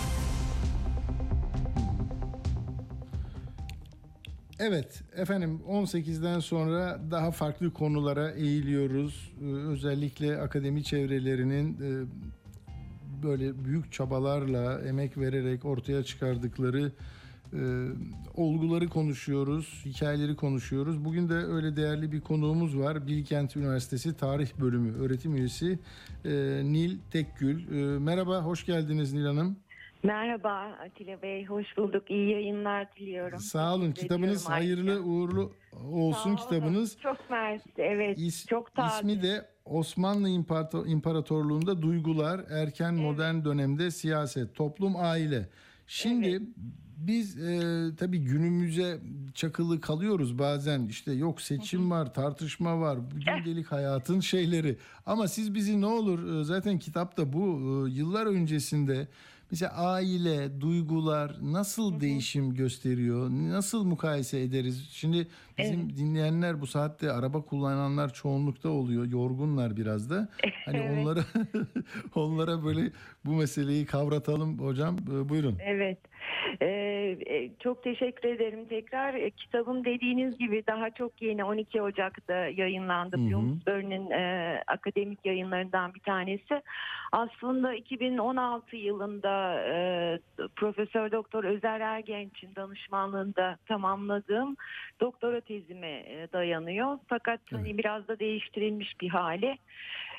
Evet efendim 18'den sonra daha farklı konulara eğiliyoruz. Ee, Özellikle akademi çevrelerinin e, böyle büyük çabalarla emek vererek ortaya çıkardıkları e, olguları konuşuyoruz, hikayeleri konuşuyoruz. Bugün de öyle değerli bir konuğumuz var. Bilkent Üniversitesi Tarih Bölümü öğretim üyesi e, Nil Tekgül. E, merhaba, hoş geldiniz Nil Hanım. Merhaba Atilla Bey, hoş bulduk. İyi yayınlar diliyorum. Sağ olun. Teşekkür Kitabınız hayırlı uğurlu olsun Sağ olun. kitabınız. Çok mersi, evet. İs- çok taze. İsmi de Osmanlı İmparator- İmparatorluğu'nda duygular, erken modern dönemde siyaset, toplum, aile. Şimdi biz e, tabii günümüze çakılı kalıyoruz bazen işte yok seçim var, tartışma var, gündelik hayatın şeyleri. Ama siz bizi ne olur e, zaten kitapta bu e, yıllar öncesinde mesela aile, duygular nasıl değişim gösteriyor? Nasıl mukayese ederiz? Şimdi bizim dinleyenler bu saatte araba kullananlar çoğunlukta oluyor. Yorgunlar biraz da. *laughs* Hani Evet. onlara *laughs* onlara böyle bu meseleyi kavratalım hocam. E, Buyurun. Evet. Ee, e, çok teşekkür ederim tekrar. E, kitabım dediğiniz gibi daha çok yeni 12 Ocak'ta yayınlandı. Bloomsbury'nin e, akademik yayınlarından bir tanesi. Aslında 2016 yılında e, Profesör Doktor Özer Ergenç'in danışmanlığında tamamladığım doktora tezime e, dayanıyor. Fakat hani biraz da değiştirilmiş bir hali.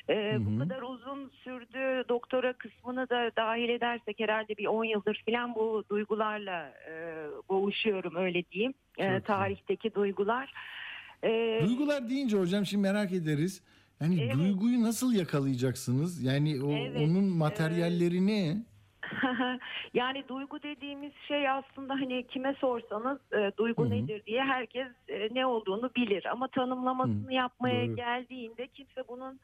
Ee, hı. bu kadar uzun sürdü. Doktora kısmını da dahil edersek herhalde bir 10 yıldır falan bu duygularla e, boğuşuyorum öyle diyeyim. E, Çok tarihteki duygular. E, Duygular deyince hocam şimdi merak ederiz. Yani Evet. duyguyu nasıl yakalayacaksınız? Yani o Evet, onun materyalleri ne? *laughs* yani duygu dediğimiz şey aslında hani kime sorsanız e, duygu Hı hı. nedir diye herkes e, ne olduğunu bilir ama tanımlamasını yapmaya doğru. geldiğinde kimse bunun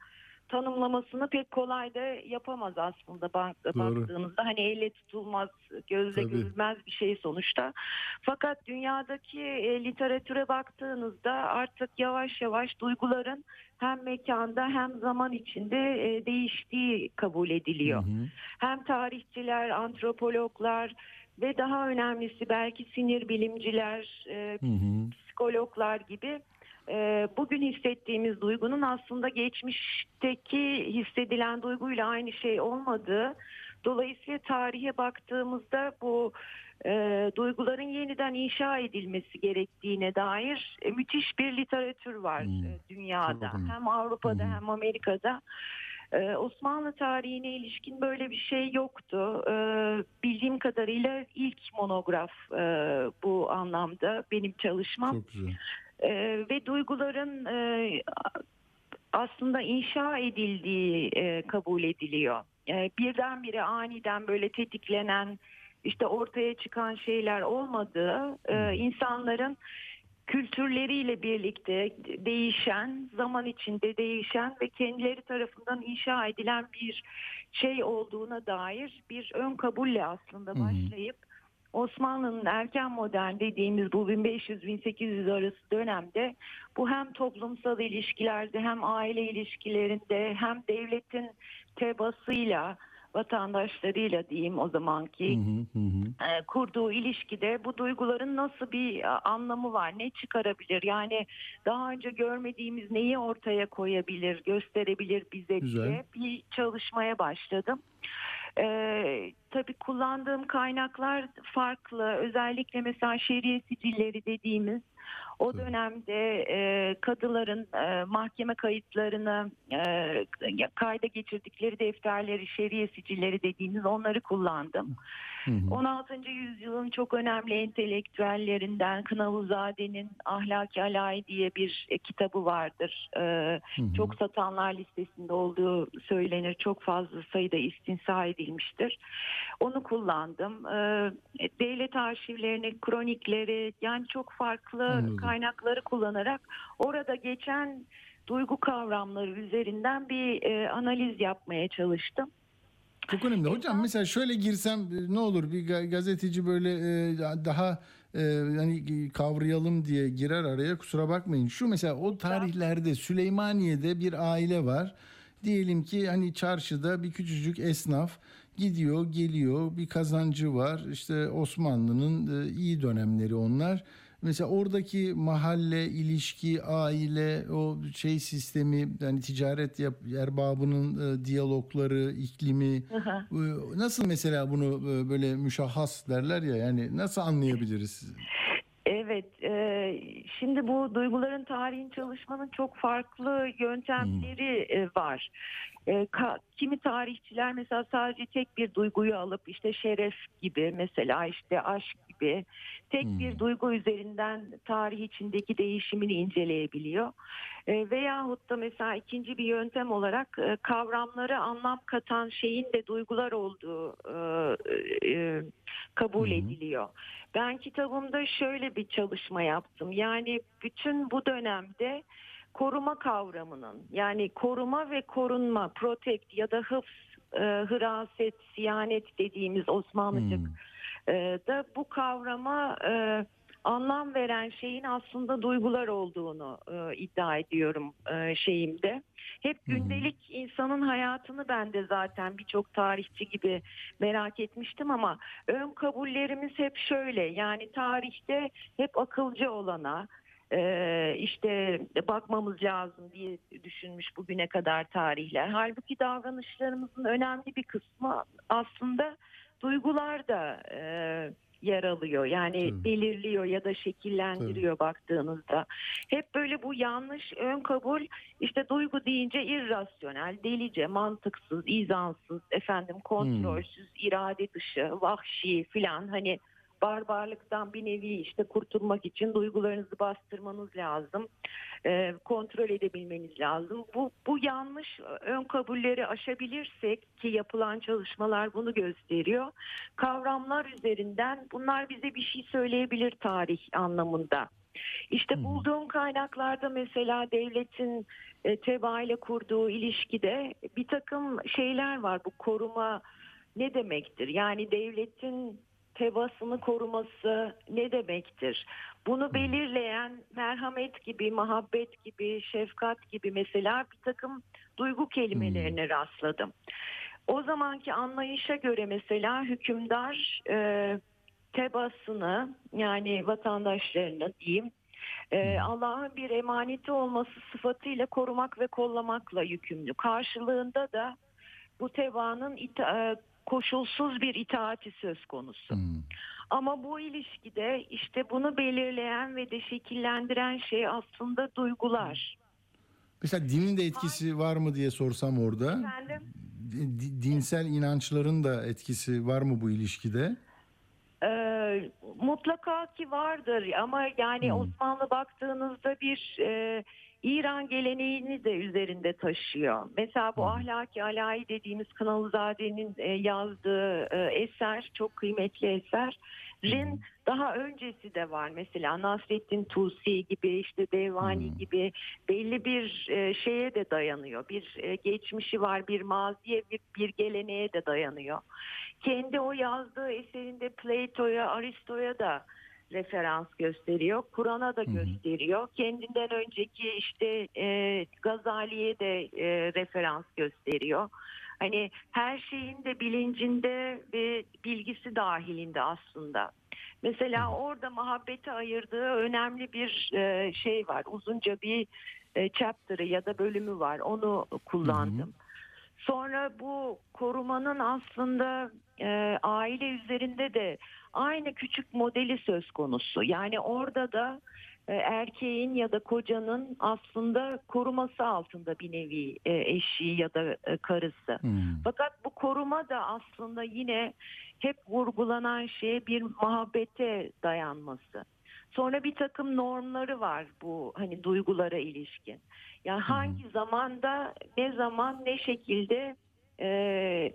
tanımlamasını pek kolay da yapamaz aslında bak, Doğru. baktığınızda hani elle tutulmaz gözle Tabii. görülmez bir şey sonuçta fakat dünyadaki e, literatüre baktığınızda artık yavaş yavaş duyguların hem mekanda hem zaman içinde e, değiştiği kabul ediliyor Hı hı. hem tarihçiler, antropologlar ve daha önemlisi belki sinir bilimciler, e, Hı hı. psikologlar gibi e, bugün hissettiğimiz duygunun aslında geçmişteki hissedilen duyguyla aynı şey olmadığı. Dolayısıyla tarihe baktığımızda bu e, duyguların yeniden inşa edilmesi gerektiğine dair e, müthiş bir literatür var Hmm. e, dünyada. Önemli. Hem Avrupa'da Hmm. hem Amerika'da. Ee, Osmanlı tarihine ilişkin böyle bir şey yoktu. Ee, bildiğim kadarıyla ilk monograf e, bu anlamda benim çalışmam. Çok güzel. Ee, ve duyguların e, aslında inşa edildiği e, kabul ediliyor. E, birdenbire aniden böyle tetiklenen işte ortaya çıkan şeyler olmadığı e, insanların kültürleriyle birlikte değişen, zaman içinde değişen ve kendileri tarafından inşa edilen bir şey olduğuna dair bir ön kabulle aslında başlayıp Osmanlı'nın erken modern dediğimiz bu 1500-1800 arası dönemde bu hem toplumsal ilişkilerde hem aile ilişkilerinde hem devletin tebasıyla vatandaşlarıyla diyeyim o zamanki Hı hı, hı e, kurduğu ilişkide bu duyguların nasıl bir anlamı var, ne çıkarabilir? Yani daha önce görmediğimiz neyi ortaya koyabilir, gösterebilir bize Güzel. diye bir çalışmaya başladım. Ee, tabii kullandığım kaynaklar farklı. Özellikle mesela şeriye sicilleri dediğimiz o dönemde e, kadıların e, mahkeme kayıtlarını e, kayda geçirdikleri defterleri, şeriye sicilleri dediğimiz onları kullandım. Hı hı. 16. yüzyılın çok önemli entelektüellerinden Kınavuzade'nin Ahlaki Alay diye bir e, kitabı vardır. Ee, Hı hı. çok satanlar listesinde olduğu söylenir. Çok fazla sayıda istinsa edilmiştir. Onu kullandım. Ee, devlet arşivlerini, kronikleri yani çok farklı Anladım. kaynakları kullanarak orada geçen duygu kavramları üzerinden bir e, analiz yapmaya çalıştım. Çok önemli. Hocam mesela şöyle girsem e, ne olur bir ga- gazeteci böyle e, daha e, hani kavrayalım diye girer araya kusura bakmayın. Şu mesela o tarihlerde Süleymaniye'de bir aile var. Diyelim ki hani çarşıda bir küçücük esnaf gidiyor geliyor bir kazancı var. İşte Osmanlı'nın iyi dönemleri onlar. Mesela oradaki mahalle, ilişki, aile, o şey sistemi, yani ticaret yap, erbabının e, diyalogları, iklimi, e, nasıl mesela bunu e, böyle müşahhas derler ya yani nasıl anlayabiliriz? Evet, e, şimdi bu duyguların tarihini çalışmanın çok farklı yöntemleri e, var. E, ka- kimi tarihçiler mesela sadece tek bir duyguyu alıp işte şeref gibi mesela işte aşk gibi tek Hmm. bir duygu üzerinden tarih içindeki değişimini inceleyebiliyor. E, veyahut da mesela ikinci bir yöntem olarak e, kavramları anlam katan şeyin de duygular olduğu e, e, kabul hı. ediliyor. Ben kitabımda şöyle bir çalışma yaptım. Yani bütün bu dönemde koruma kavramının yani koruma ve korunma, protect ya da hıfz, e, hıraset, siyanet dediğimiz Osmanlıca Hmm. e, da bu kavrama e, anlam veren şeyin aslında duygular olduğunu e, iddia ediyorum e, şeyimde. Hep hı. gündelik insanın hayatını ben de zaten birçok tarihçi gibi merak etmiştim ama ön kabullerimiz hep şöyle yani tarihte hep akılcı olana e, işte bakmamız lazım diye düşünmüş bugüne kadar tarihler. Halbuki davranışlarımızın önemli bir kısmı aslında duygular da e, yer alıyor. Yani Tabii. belirliyor ya da şekillendiriyor baktığınızda. Hep böyle bu yanlış ön kabul işte duygu deyince irrasyonel, delice, mantıksız, izansız, efendim kontrolsüz, irade dışı, vahşi filan hani barbarlıktan bir nevi işte kurtulmak için duygularınızı bastırmanız lazım. E, kontrol edebilmeniz lazım. Bu, bu yanlış ön kabulleri aşabilirsek ki yapılan çalışmalar bunu gösteriyor. Kavramlar üzerinden bunlar bize bir şey söyleyebilir tarih anlamında. İşte bulduğum kaynaklarda mesela devletin e, teba ile kurduğu ilişkide bir takım şeyler var. Bu koruma ne demektir? Yani devletin tebasını koruması ne demektir? Bunu belirleyen merhamet gibi, muhabbet gibi, şefkat gibi mesela bir takım duygu kelimelerine rastladım. O zamanki anlayışa göre mesela hükümdar e, tebasını yani vatandaşlarını diyeyim e, Allah'ın bir emaneti olması sıfatıyla korumak ve kollamakla yükümlü. Karşılığında da bu tebaanın ita- e, koşulsuz bir itaati söz konusu. Ama bu ilişkide işte bunu belirleyen ve de şekillendiren şey aslında duygular. Mesela dinin de etkisi var mı diye sorsam orada. Efendim? Di- Dinsel inançların da etkisi var mı bu ilişkide? Ee, mutlaka ki vardır ama yani Osmanlı baktığınızda bir e, İran geleneğini de üzerinde taşıyor. Mesela bu ahlaki alayi dediğimiz Kınalızade'nin e, yazdığı e, eser çok kıymetli eser. Rin daha öncesi de var mesela Nasreddin Tusi gibi işte Devani gibi belli bir e, şeye de dayanıyor. Bir geçmişi var, bir maziye, bir, bir geleneğe de dayanıyor. Kendi o yazdığı eserinde Plato'ya, Aristo'ya da referans gösteriyor. Kur'an'a da gösteriyor. Kendinden önceki işte e, Gazali'ye de e, referans gösteriyor. Hani her şeyin de bilincinde ve bilgisi dahilinde aslında. Mesela orada muhabbeti ayırdığı önemli bir e, şey var. Uzunca bir e, chapter'ı ya da bölümü var. Onu kullandım. Sonra bu korumanın aslında e, aile üzerinde de aynı küçük modeli söz konusu. Yani orada da e, erkeğin ya da kocanın aslında koruması altında bir nevi e, eşi ya da e, karısı. Fakat bu koruma da aslında yine hep vurgulanan şey bir muhabbete dayanması. Sonra bir takım normları var bu hani duygulara ilişkin. Yani hangi zamanda, ne zaman, ne şekilde e,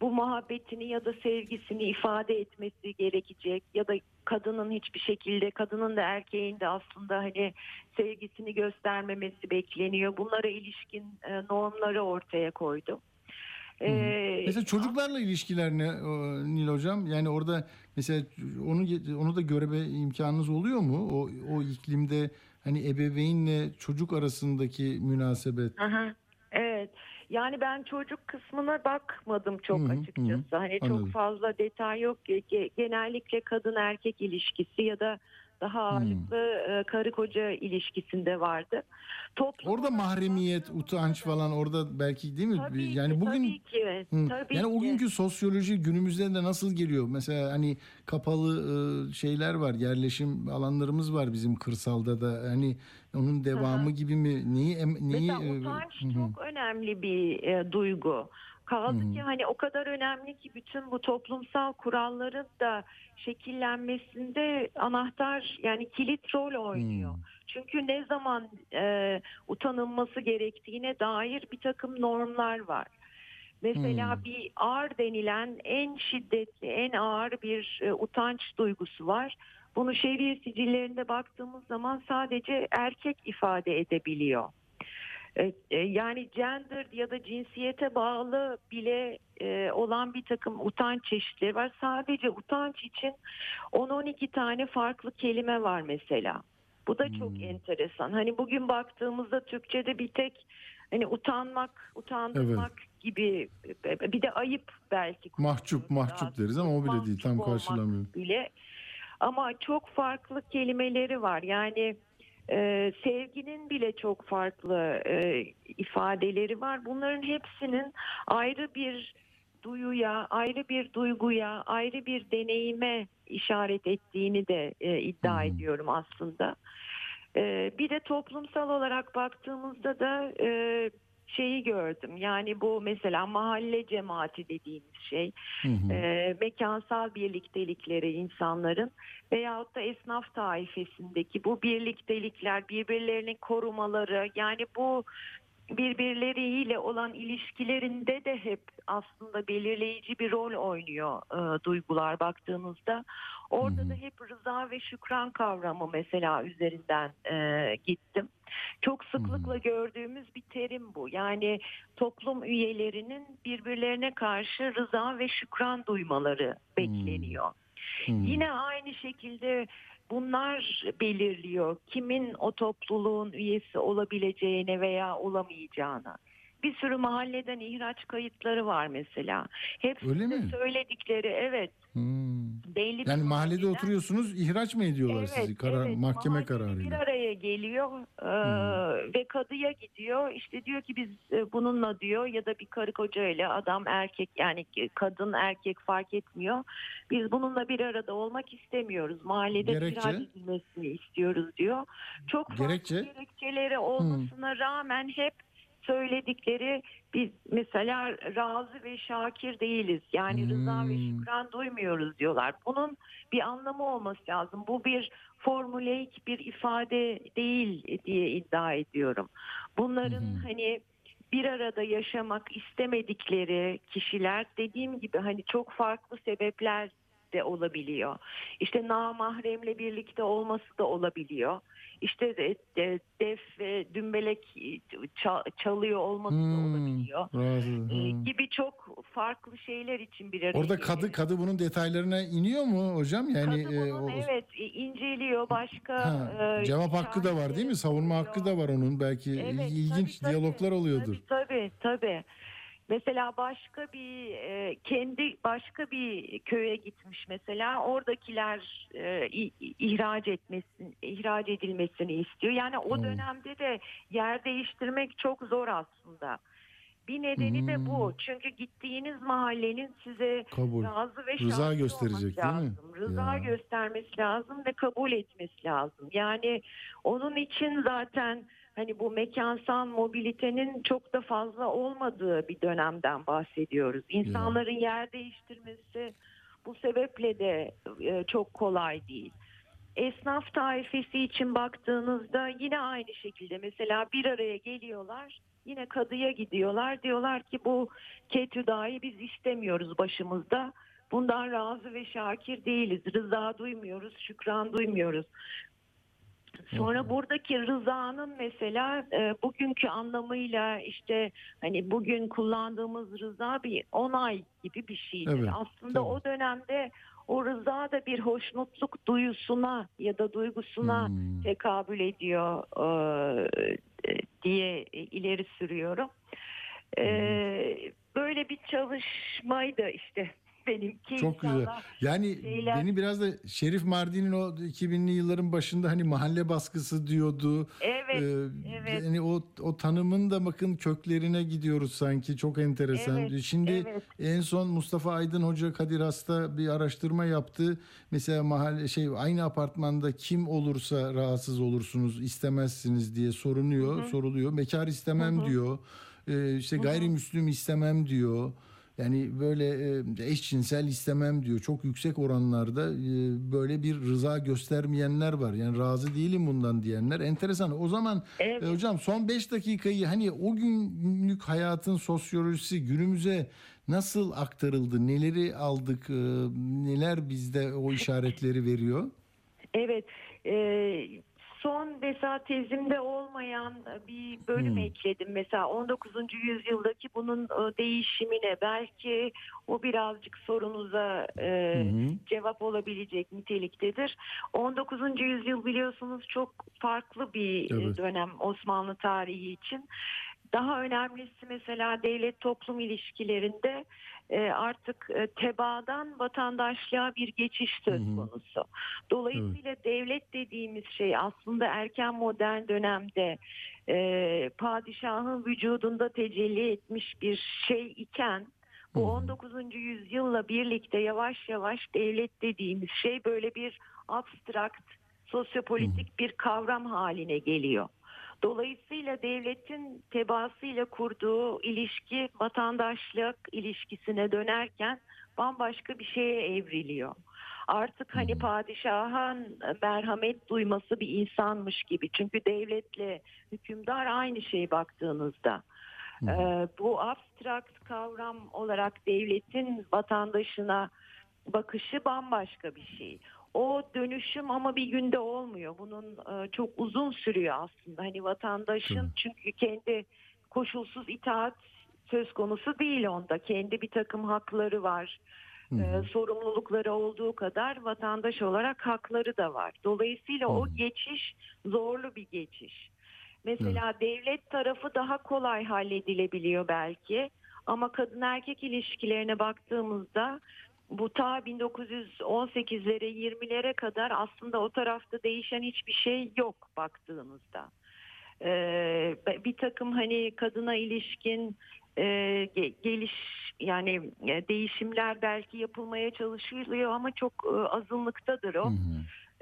bu muhabbetini ya da sevgisini ifade etmesi gerekecek ya da kadının hiçbir şekilde kadının da erkeğin de aslında hani sevgisini göstermemesi bekleniyor. Bunlara ilişkin e, normları ortaya koydum. Ee, Mesela çocuklarla ilişkiler ne Nil hocam? Yani orada mesela onu onu da görme imkanınız oluyor mu? O o iklimde hani ebeveynle çocuk arasındaki münasebet. Aha, evet. Yani ben çocuk kısmına bakmadım çok Hı açıkçası. hı. Hani Anladım. çok fazla detay yok. Ge- ge- Genellikle kadın erkek ilişkisi ya da daha ağırlıklı e, karı koca ilişkisinde vardı. Toplum Orada mahremiyet, utanç falan orada belki değil mi? Tabii yani ki, bugün tabii ki, Hı. tabii yani o ki. günkü sosyoloji günümüzde de nasıl geliyor? Mesela hani kapalı e, şeyler var, yerleşim alanlarımız var bizim kırsalda da. Hani onun devamı gibi mi? Neyi neyi Mesela e, utanç hı hı. çok önemli bir e, duygu. Kaldı ki hani o kadar önemli ki bütün bu toplumsal kuralların da şekillenmesinde anahtar yani kilit rol oynuyor. Çünkü ne zaman e, utanılması gerektiğine dair bir takım normlar var. Mesela bir ağır denilen en şiddetli, en ağır bir e, utanç duygusu var. Bunu şeriye sicillerinde baktığımız zaman sadece erkek ifade edebiliyor. E, e, Yani gender ya da cinsiyete bağlı bile e, olan bir takım utanç çeşitleri var. Sadece utanç için 10-12 tane farklı kelime var mesela. Bu da çok enteresan. Hani bugün baktığımızda Türkçe'de bir tek hani utanmak, utandırmak gibi e, bir de ayıp belki. Mahcup, mahcup deriz ama o bile değil. Tam karşılamıyor. Bile. Ama çok farklı kelimeleri var. Yani e, sevginin bile çok farklı e, ifadeleri var. Bunların hepsinin ayrı bir duyuya, ayrı bir duyguya, ayrı bir deneyime işaret ettiğini de e, iddia ediyorum aslında. E, bir de toplumsal olarak baktığımızda da e, şeyi gördüm. Yani bu mesela mahalle cemaati dediğimiz şey, Hı hı. e, mekansal birliktelikleri insanların veyahut da esnaf taifesindeki bu birliktelikler, birbirlerini korumaları yani bu birbirleriyle olan ilişkilerinde de hep aslında belirleyici bir rol oynuyor e, duygular baktığınızda. Orada da hep rıza ve şükran kavramı mesela üzerinden e, gittim. Çok sıklıkla gördüğümüz bir terim bu. Yani toplum üyelerinin birbirlerine karşı rıza ve şükran duymaları bekleniyor. Yine aynı şekilde bunlar belirliyor kimin o topluluğun üyesi olabileceğine veya olamayacağına. Bir sürü mahalleden ihraç kayıtları var mesela. Hepsi Öyle de mi? söyledikleri evet Hmm. belli Yani mahallede mahalleden- oturuyorsunuz ihraç mı ediyorlar Evet, sizi karar, evet. mahkeme Mahalleli Bir kararıyla? araya geliyor e, ve kadıya gidiyor. İşte diyor ki biz e, bununla diyor ya da bir karı koca ile adam erkek yani kadın erkek fark etmiyor. Biz bununla bir arada olmak istemiyoruz. Mahallede Gerekçe? ihraç edilmesini istiyoruz diyor. Çok farklı Gerekçe? gerekçeleri olmasına rağmen hep söyledikleri biz mesela razı ve şakir değiliz. Yani rıza ve Hmm. şükran duymuyoruz diyorlar. Bunun bir anlamı olması lazım. Bu bir formüleik bir ifade değil diye iddia ediyorum. Bunların hani bir arada yaşamak istemedikleri kişiler dediğim gibi hani çok farklı sebepler de olabiliyor. İşte namahremle birlikte olması da olabiliyor. İşte de, de- def ve dümbelek ça- çalıyor olması da Hmm, olabiliyor. razı, Ee, hı. gibi çok farklı şeyler için bir araya Orada kadı kadı bunun detaylarına iniyor mu hocam? Yani Kadı e, bunun o- evet e, inceliyor başka Ha, e, cevap hakkı da var değil mi? Savunma hakkı da var onun. Belki Evet, ilginç tabii, tabii. diyaloglar oluyordur. Tabii tabii. tabii. Mesela başka bir e, kendi başka bir köye gitmiş mesela oradakiler e, ihraç etmesin ihraç edilmesini istiyor. Yani o Hmm. dönemde de yer değiştirmek çok zor aslında. Bir nedeni de bu. Hmm. Çünkü gittiğiniz mahallenin size Kabul. razı ve Rıza gösterecek, değil mi? lazım. Rıza Ya. göstermesi lazım ve kabul etmesi lazım. Yani onun için zaten hani bu mekansal mobilitenin çok da fazla olmadığı bir dönemden bahsediyoruz. İnsanların yer değiştirmesi bu sebeple de e, çok kolay değil. Esnaf taifesi için baktığınızda yine aynı şekilde. Mesela bir araya geliyorlar yine kadıya gidiyorlar. Diyorlar ki bu ketüdayı biz istemiyoruz başımızda. Bundan razı ve şakir değiliz. Rıza duymuyoruz şükran duymuyoruz Sonra buradaki rızanın mesela e, bugünkü anlamıyla işte hani bugün kullandığımız rıza bir onay gibi bir şeydir. Evet, Aslında tabii. o dönemde o rıza da bir hoşnutluk duyusuna ya da duygusuna Hmm. tekabül ediyor e, e, diye ileri sürüyorum. E, böyle bir çalışmaydı işte benimki. Çok güzel. Yani şeyler- beni biraz da Şerif Mardin'in o 2000'li yılların başında hani mahalle baskısı diyordu. Evet, Ee, evet. Yani o o tanımın da bakın köklerine gidiyoruz sanki. Çok enteresan. Evet, Şimdi evet. en son Mustafa Aydın Hoca Kadir Has'ta bir araştırma yaptı. Mesela mahalle şey aynı apartmanda kim olursa rahatsız olursunuz, istemezsiniz diye sorunuyor, soruluyor. Bekar istemem diyor. Ee, işte gayrimüslim istemem diyor. Yani böyle eşcinsel istemem diyor. Çok yüksek oranlarda böyle bir rıza göstermeyenler var. Yani razı değilim bundan diyenler. Enteresan. O zaman Evet. hocam son 5 dakikayı hani o günlük hayatın sosyolojisi günümüze nasıl aktarıldı? Neleri aldık? Neler bizde o işaretleri veriyor? Evet. e, son mesela tezimde olmayan bir bölüm Hmm. ekledim. Mesela 19. yüzyıldaki bunun e, değişimine belki o birazcık sorunuza e, cevap olabilecek niteliktedir. 19. yüzyıl biliyorsunuz çok farklı bir e, Evet. dönem Osmanlı tarihi için. Daha önemlisi mesela devlet toplum ilişkilerinde e, artık e, tebaadan vatandaşlığa bir geçiş söz konusu. Dolayısıyla devlet dediğimiz şey aslında erken modern dönemde e, padişahın vücudunda tecelli etmiş bir şey iken bu 19. yüzyılla birlikte yavaş yavaş devlet dediğimiz şey böyle bir abstrakt sosyopolitik bir kavram haline geliyor. Dolayısıyla devletin tebaasıyla kurduğu ilişki vatandaşlık ilişkisine dönerken bambaşka bir şeye evriliyor. Artık hani padişahın merhamet duyması bir insanmış gibi. Çünkü devletle hükümdar aynı şey baktığınızda. Ee, bu abstrakt kavram olarak devletin vatandaşına bakışı bambaşka bir şey. O dönüşüm ama bir günde olmuyor. Bunun e, çok uzun sürüyor aslında. Hani vatandaşın çünkü kendi koşulsuz itaat söz konusu değil onda. Kendi bir takım hakları var. E, sorumlulukları olduğu kadar vatandaş olarak hakları da var. Dolayısıyla o geçiş zorlu bir geçiş. Mesela devlet tarafı daha kolay halledilebiliyor belki. Ama kadın erkek ilişkilerine baktığımızda bu ta 1918'lere 20'lere kadar aslında o tarafta değişen hiçbir şey yok baktığınızda. Ee, bir takım hani kadına ilişkin e, ge- geliş yani e, değişimler belki yapılmaya çalışılıyor ama çok e, azınlıktadır o.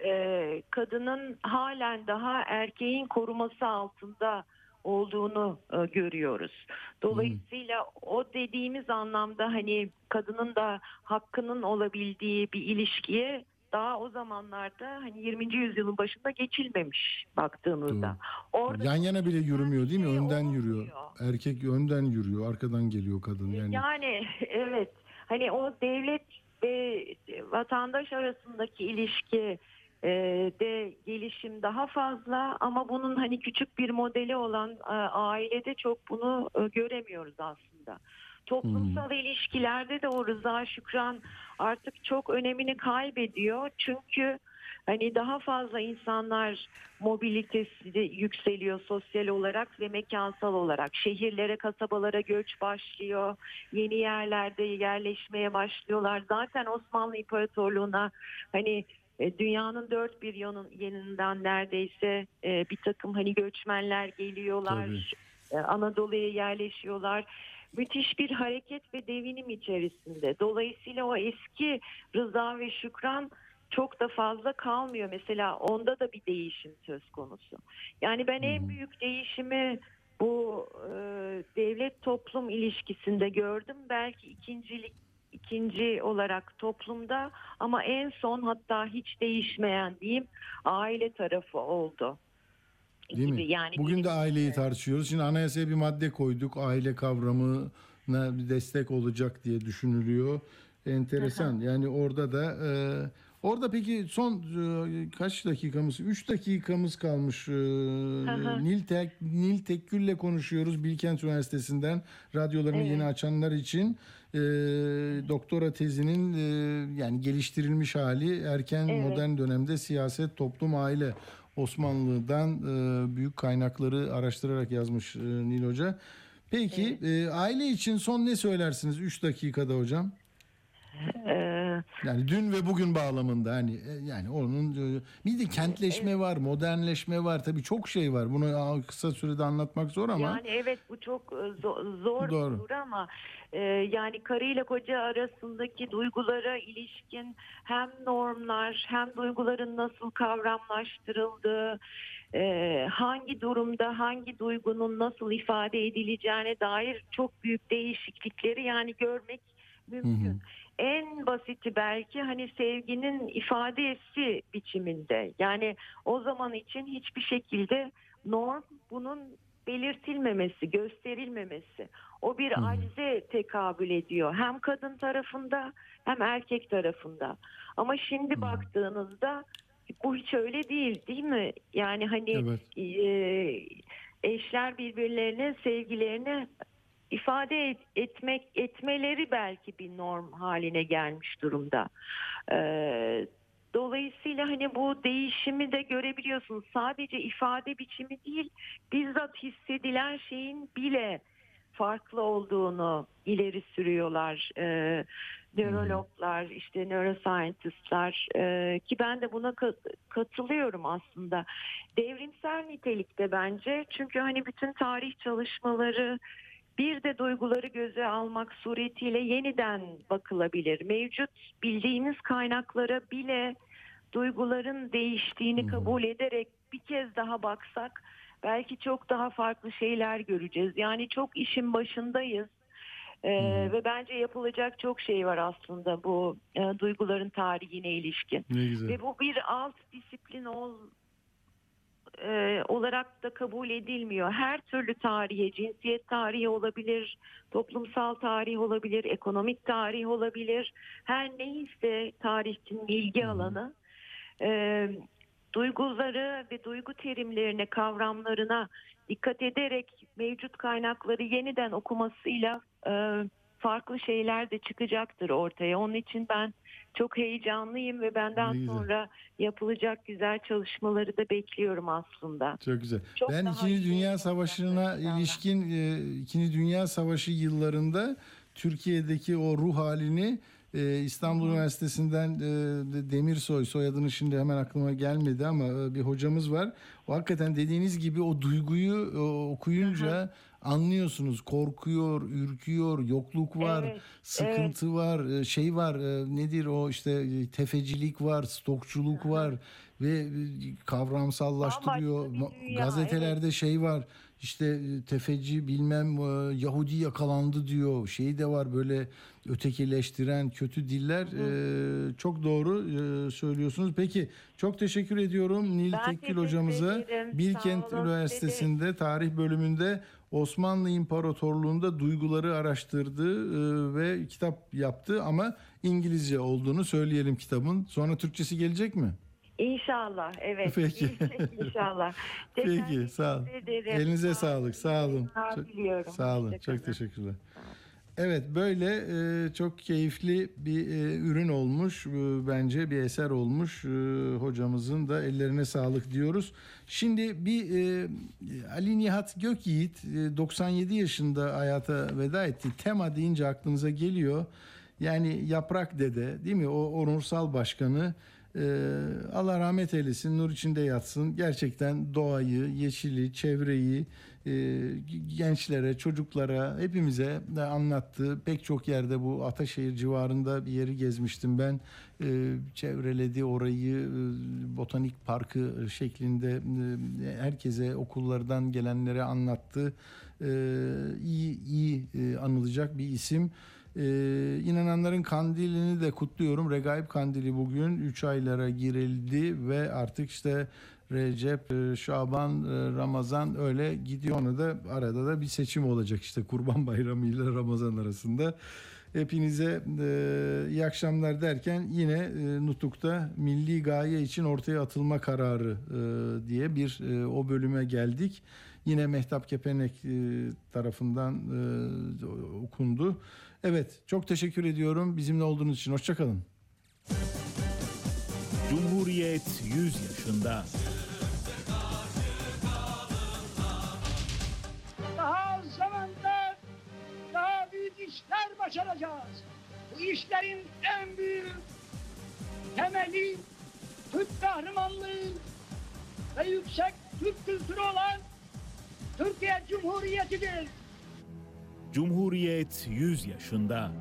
Ee, kadının halen daha erkeğin koruması altında olduğunu e, görüyoruz. Dolayısıyla o dediğimiz anlamda hani kadının da hakkının olabildiği bir ilişkiye daha o zamanlarda hani 20. yüzyılın başında geçilmemiş baktığınızda. Orada Yan yana bile yürümüyor değil mi? şey Önden olmuyor. yürüyor. Erkek önden yürüyor, arkadan geliyor kadın yani. Yani evet hani o devlet ve vatandaş arasındaki ilişki e, de gelişim daha fazla ama bunun hani küçük bir modeli olan e, ailede çok bunu e, göremiyoruz aslında. Toplumsal ilişkilerde de o rıza şükran artık çok önemini kaybediyor. Çünkü hani daha fazla insanlar mobilitesi de yükseliyor sosyal olarak ve mekansal olarak. Şehirlere, kasabalara göç başlıyor. Yeni yerlerde yerleşmeye başlıyorlar. Zaten Osmanlı İmparatorluğu'na hani dünyanın dört bir yanın, yanından neredeyse e, bir takım hani göçmenler geliyorlar. E, Anadolu'ya yerleşiyorlar. Müthiş bir hareket ve devinim içerisinde. Dolayısıyla o eski rıza ve şükran çok da fazla kalmıyor. Mesela onda da bir değişim söz konusu. Yani ben en büyük değişimi bu e, devlet toplum ilişkisinde gördüm. Belki ikincilik ikinci olarak toplumda ama en son hatta hiç değişmeyen diyeyim aile tarafı oldu. Değil mi? Yani Bugün de aileyi tartışıyoruz. Şimdi anayasaya bir madde koyduk. Aile kavramına bir destek olacak diye düşünülüyor. Enteresan. Yani orada da e, orada peki son e, kaç dakikamız? 3 dakikamız kalmış. E, Nil Tek Nil Tekkül'le konuşuyoruz Bilkent Üniversitesi'nden. Radyolarını yeni açanlar için e, doktora tezinin e, yani geliştirilmiş hali erken modern dönemde siyaset, toplum, aile Osmanlı'dan e, büyük kaynakları araştırarak yazmış e, Nil Hoca. Peki e, aile için son ne söylersiniz 3 dakikada hocam? Ee, Yani dün ve bugün bağlamında hani e, yani onun e, bir de kentleşme var, modernleşme var. Tabii çok şey var. Bunu kısa sürede anlatmak zor ama Yani evet bu çok e, zo- zor Doğru. bir ama e, yani karıyla koca arasındaki duygulara ilişkin hem normlar hem duyguların nasıl kavramlaştırıldığı e, hangi durumda hangi duygunun nasıl ifade edileceğine dair çok büyük değişiklikleri yani görmek mümkün. En basiti belki hani sevginin ifadesi biçiminde. Yani o zaman için hiçbir şekilde norm bunun belirtilmemesi, gösterilmemesi. O bir acize tekabül ediyor. Hem kadın tarafında hem erkek tarafında. Ama şimdi baktığınızda bu hiç öyle değil değil mi? Yani hani Evet. e, eşler birbirlerine sevgilerini ifade et- etmek etmeleri belki bir norm haline gelmiş durumda. Ee, dolayısıyla hani bu değişimi de görebiliyorsunuz. Sadece ifade biçimi değil, bizzat hissedilen şeyin bile farklı olduğunu ileri sürüyorlar. Ee, nörologlar, işte neuroscientistler ee, ki ben de buna ka- katılıyorum aslında. Devrimsel nitelikte bence çünkü hani bütün tarih çalışmaları bir de duyguları göze almak suretiyle yeniden bakılabilir. Mevcut bildiğimiz kaynaklara bile duyguların değiştiğini kabul ederek bir kez daha baksak belki çok daha farklı şeyler göreceğiz. Yani çok işin başındayız. Ee, ve bence yapılacak çok şey var aslında bu e, duyguların tarihine ilişkin. Ve bu bir alt disiplin ol, e, olarak da kabul edilmiyor. Her türlü tarihe, cinsiyet tarihi olabilir, toplumsal tarih olabilir, ekonomik tarih olabilir. Her neyse tarihçinin ilgi alanı. E, duyguları ve duygu terimlerine, kavramlarına dikkat ederek mevcut kaynakları yeniden okumasıyla e, farklı şeyler de çıkacaktır ortaya. Onun için ben çok heyecanlıyım ve Ne benden güzel. sonra yapılacak güzel çalışmaları da bekliyorum aslında. Çok güzel. Çok ben İkinci Dünya Savaşı'na ilişkin e, İkinci Dünya Savaşı yıllarında Türkiye'deki o ruh halini e, İstanbul Üniversitesi'nden e, de- Demirsoy soyadını şimdi hemen aklıma gelmedi ama e, bir hocamız var. O hakikaten dediğiniz gibi o duyguyu e, okuyunca anlıyorsunuz. Korkuyor, ürküyor, yokluk var, Evet, sıkıntı var, e, şey var. Nedir o işte tefecilik var, stokçuluk var ve kavramsallaştırıyor. Dünya, Gazetelerde şey var. İşte tefeci bilmem Yahudi yakalandı diyor. Şey de var böyle ötekileştiren kötü diller. E, çok doğru e, söylüyorsunuz. Peki çok teşekkür ediyorum Nil Ben teşekkür hocamıza. ederim. Sağ Bilkent olun. Üniversitesi'nde tarih bölümünde Osmanlı İmparatorluğu'nda duyguları araştırdı e, ve kitap yaptı ama İngilizce olduğunu söyleyelim kitabın. Sonra Türkçesi gelecek mi? İnşallah, evet. Peki. *laughs* İnşallah. *laughs* Peki sağ olun. ederim. Elinize Sağ olun. sağlık. Sağ olun. Sağ Çok-. Sağ olun. Çok teşekkürler. Evet böyle e, çok keyifli bir e, ürün olmuş. E, bence bir eser olmuş. E, hocamızın da ellerine sağlık diyoruz. Şimdi bir e, Ali Nihat Gökyiğit e, 97 yaşında hayata veda etti. Tema deyince aklınıza geliyor. Yani Yaprak Dede değil mi? O onursal başkanı ee, Allah rahmet eylesin, nur içinde yatsın. Gerçekten doğayı, yeşili, çevreyi e, gençlere, çocuklara, hepimize de anlattı. Pek çok yerde bu Ataşehir civarında bir yeri gezmiştim ben. Ee, çevreledi orayı, e, botanik parkı şeklinde e, herkese okullardan gelenlere anlattı. İyi iyi e, anılacak bir isim. Ee, inananların kandilini de kutluyorum. Regaib kandili bugün 3 aylara girildi ve artık işte Recep, e, Şaban, e, Ramazan öyle gidiyor. Ona da arada da bir seçim olacak işte Kurban *laughs* Bayramı ile Ramazan arasında. Hepinize e, iyi akşamlar derken yine e, Nutuk'ta milli gaye için ortaya atılma kararı diye bir o bölüme geldik. Yine Mehtap Kepenek tarafından okundu. Evet çok teşekkür ediyorum bizimle olduğunuz için. Hoşçakalın. Cumhuriyet 100 yaşında. Başaracağız. Bu işlerin en büyük temeli Türk kahramanlığı ve yüksek Türk kültürü olan Türkiye Cumhuriyeti'dir. Cumhuriyet 100 yaşında.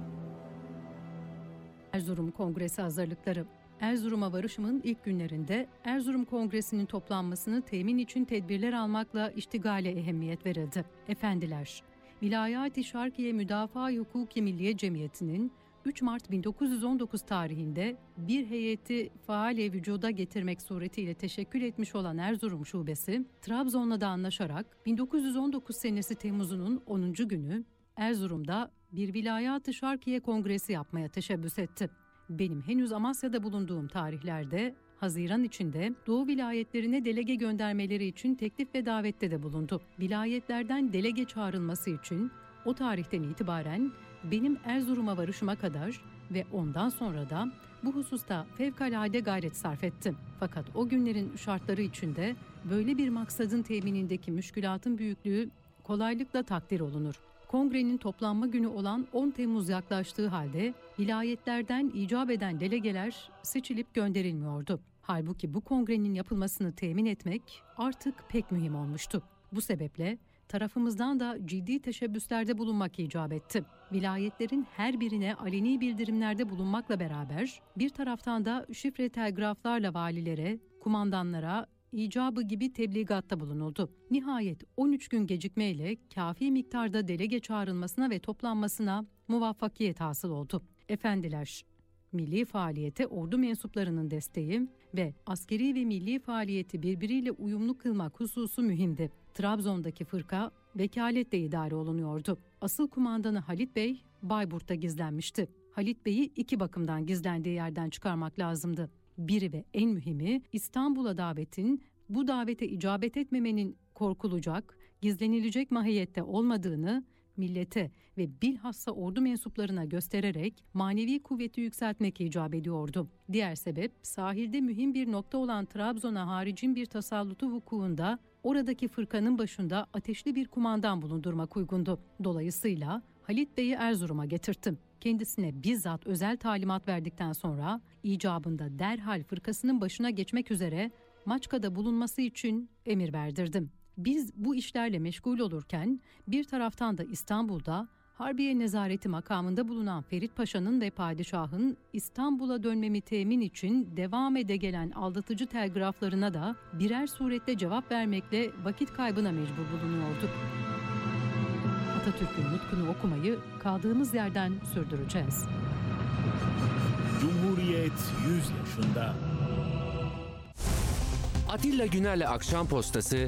Erzurum Kongresi hazırlıkları. Erzurum'a varışımın ilk günlerinde Erzurum Kongresi'nin toplanmasını temin için tedbirler almakla iştigale ehemmiyet verildi. Efendiler, Vilayet-i Şarkiye Müdafaa Hukuki Milliye Cemiyeti'nin 3 Mart 1919 tarihinde bir heyeti faale vücuda getirmek suretiyle teşekkül etmiş olan Erzurum Şubesi, Trabzon'la da anlaşarak 1919 senesi Temmuz'unun 10. günü Erzurum'da bir Vilayet-i Şarkiye Kongresi yapmaya teşebbüs etti. Benim henüz Amasya'da bulunduğum tarihlerde Haziran içinde Doğu vilayetlerine delege göndermeleri için teklif ve davette de bulundu. Vilayetlerden delege çağrılması için o tarihten itibaren benim Erzurum'a varışıma kadar ve ondan sonra da bu hususta fevkalade gayret sarf ettim. Fakat o günlerin şartları içinde böyle bir maksadın teminindeki müşkülatın büyüklüğü kolaylıkla takdir olunur. Kongrenin toplanma günü olan 10 Temmuz yaklaştığı halde vilayetlerden icap eden delegeler seçilip gönderilmiyordu. Halbuki bu kongrenin yapılmasını temin etmek artık pek mühim olmuştu. Bu sebeple tarafımızdan da ciddi teşebbüslerde bulunmak icap etti. Vilayetlerin her birine aleni bildirimlerde bulunmakla beraber bir taraftan da şifre telgraflarla valilere, kumandanlara, icabı gibi tebligatta bulunuldu. Nihayet 13 gün gecikmeyle kafi miktarda delege çağrılmasına ve toplanmasına muvaffakiyet hasıl oldu. Efendiler, milli faaliyete ordu mensuplarının desteği ve askeri ve milli faaliyeti birbiriyle uyumlu kılmak hususu mühimdi. Trabzon'daki fırka vekaletle idare olunuyordu. Asıl kumandanı Halit Bey Bayburt'ta gizlenmişti. Halit Bey'i iki bakımdan gizlendiği yerden çıkarmak lazımdı. Biri ve en mühimi İstanbul'a davetin bu davete icabet etmemenin korkulacak, gizlenilecek mahiyette olmadığını millete ve bilhassa ordu mensuplarına göstererek manevi kuvveti yükseltmek icap ediyordu. Diğer sebep sahilde mühim bir nokta olan Trabzon'a haricin bir tasallutu vukuunda oradaki fırkanın başında ateşli bir kumandan bulundurmak uygundu. Dolayısıyla Halit Bey'i Erzurum'a getirttim. Kendisine bizzat özel talimat verdikten sonra icabında derhal fırkasının başına geçmek üzere Maçka'da bulunması için emir verdirdim. Biz bu işlerle meşgul olurken bir taraftan da İstanbul'da Harbiye Nezareti makamında bulunan Ferit Paşa'nın ve padişahın İstanbul'a dönmemi temin için devam ede gelen aldatıcı telgraflarına da birer surette cevap vermekle vakit kaybına mecbur bulunuyorduk. Atatürk'ün nutkunu okumayı kaldığımız yerden sürdüreceğiz. Cumhuriyet 100 yaşında. Atilla Güner'le Akşam Postası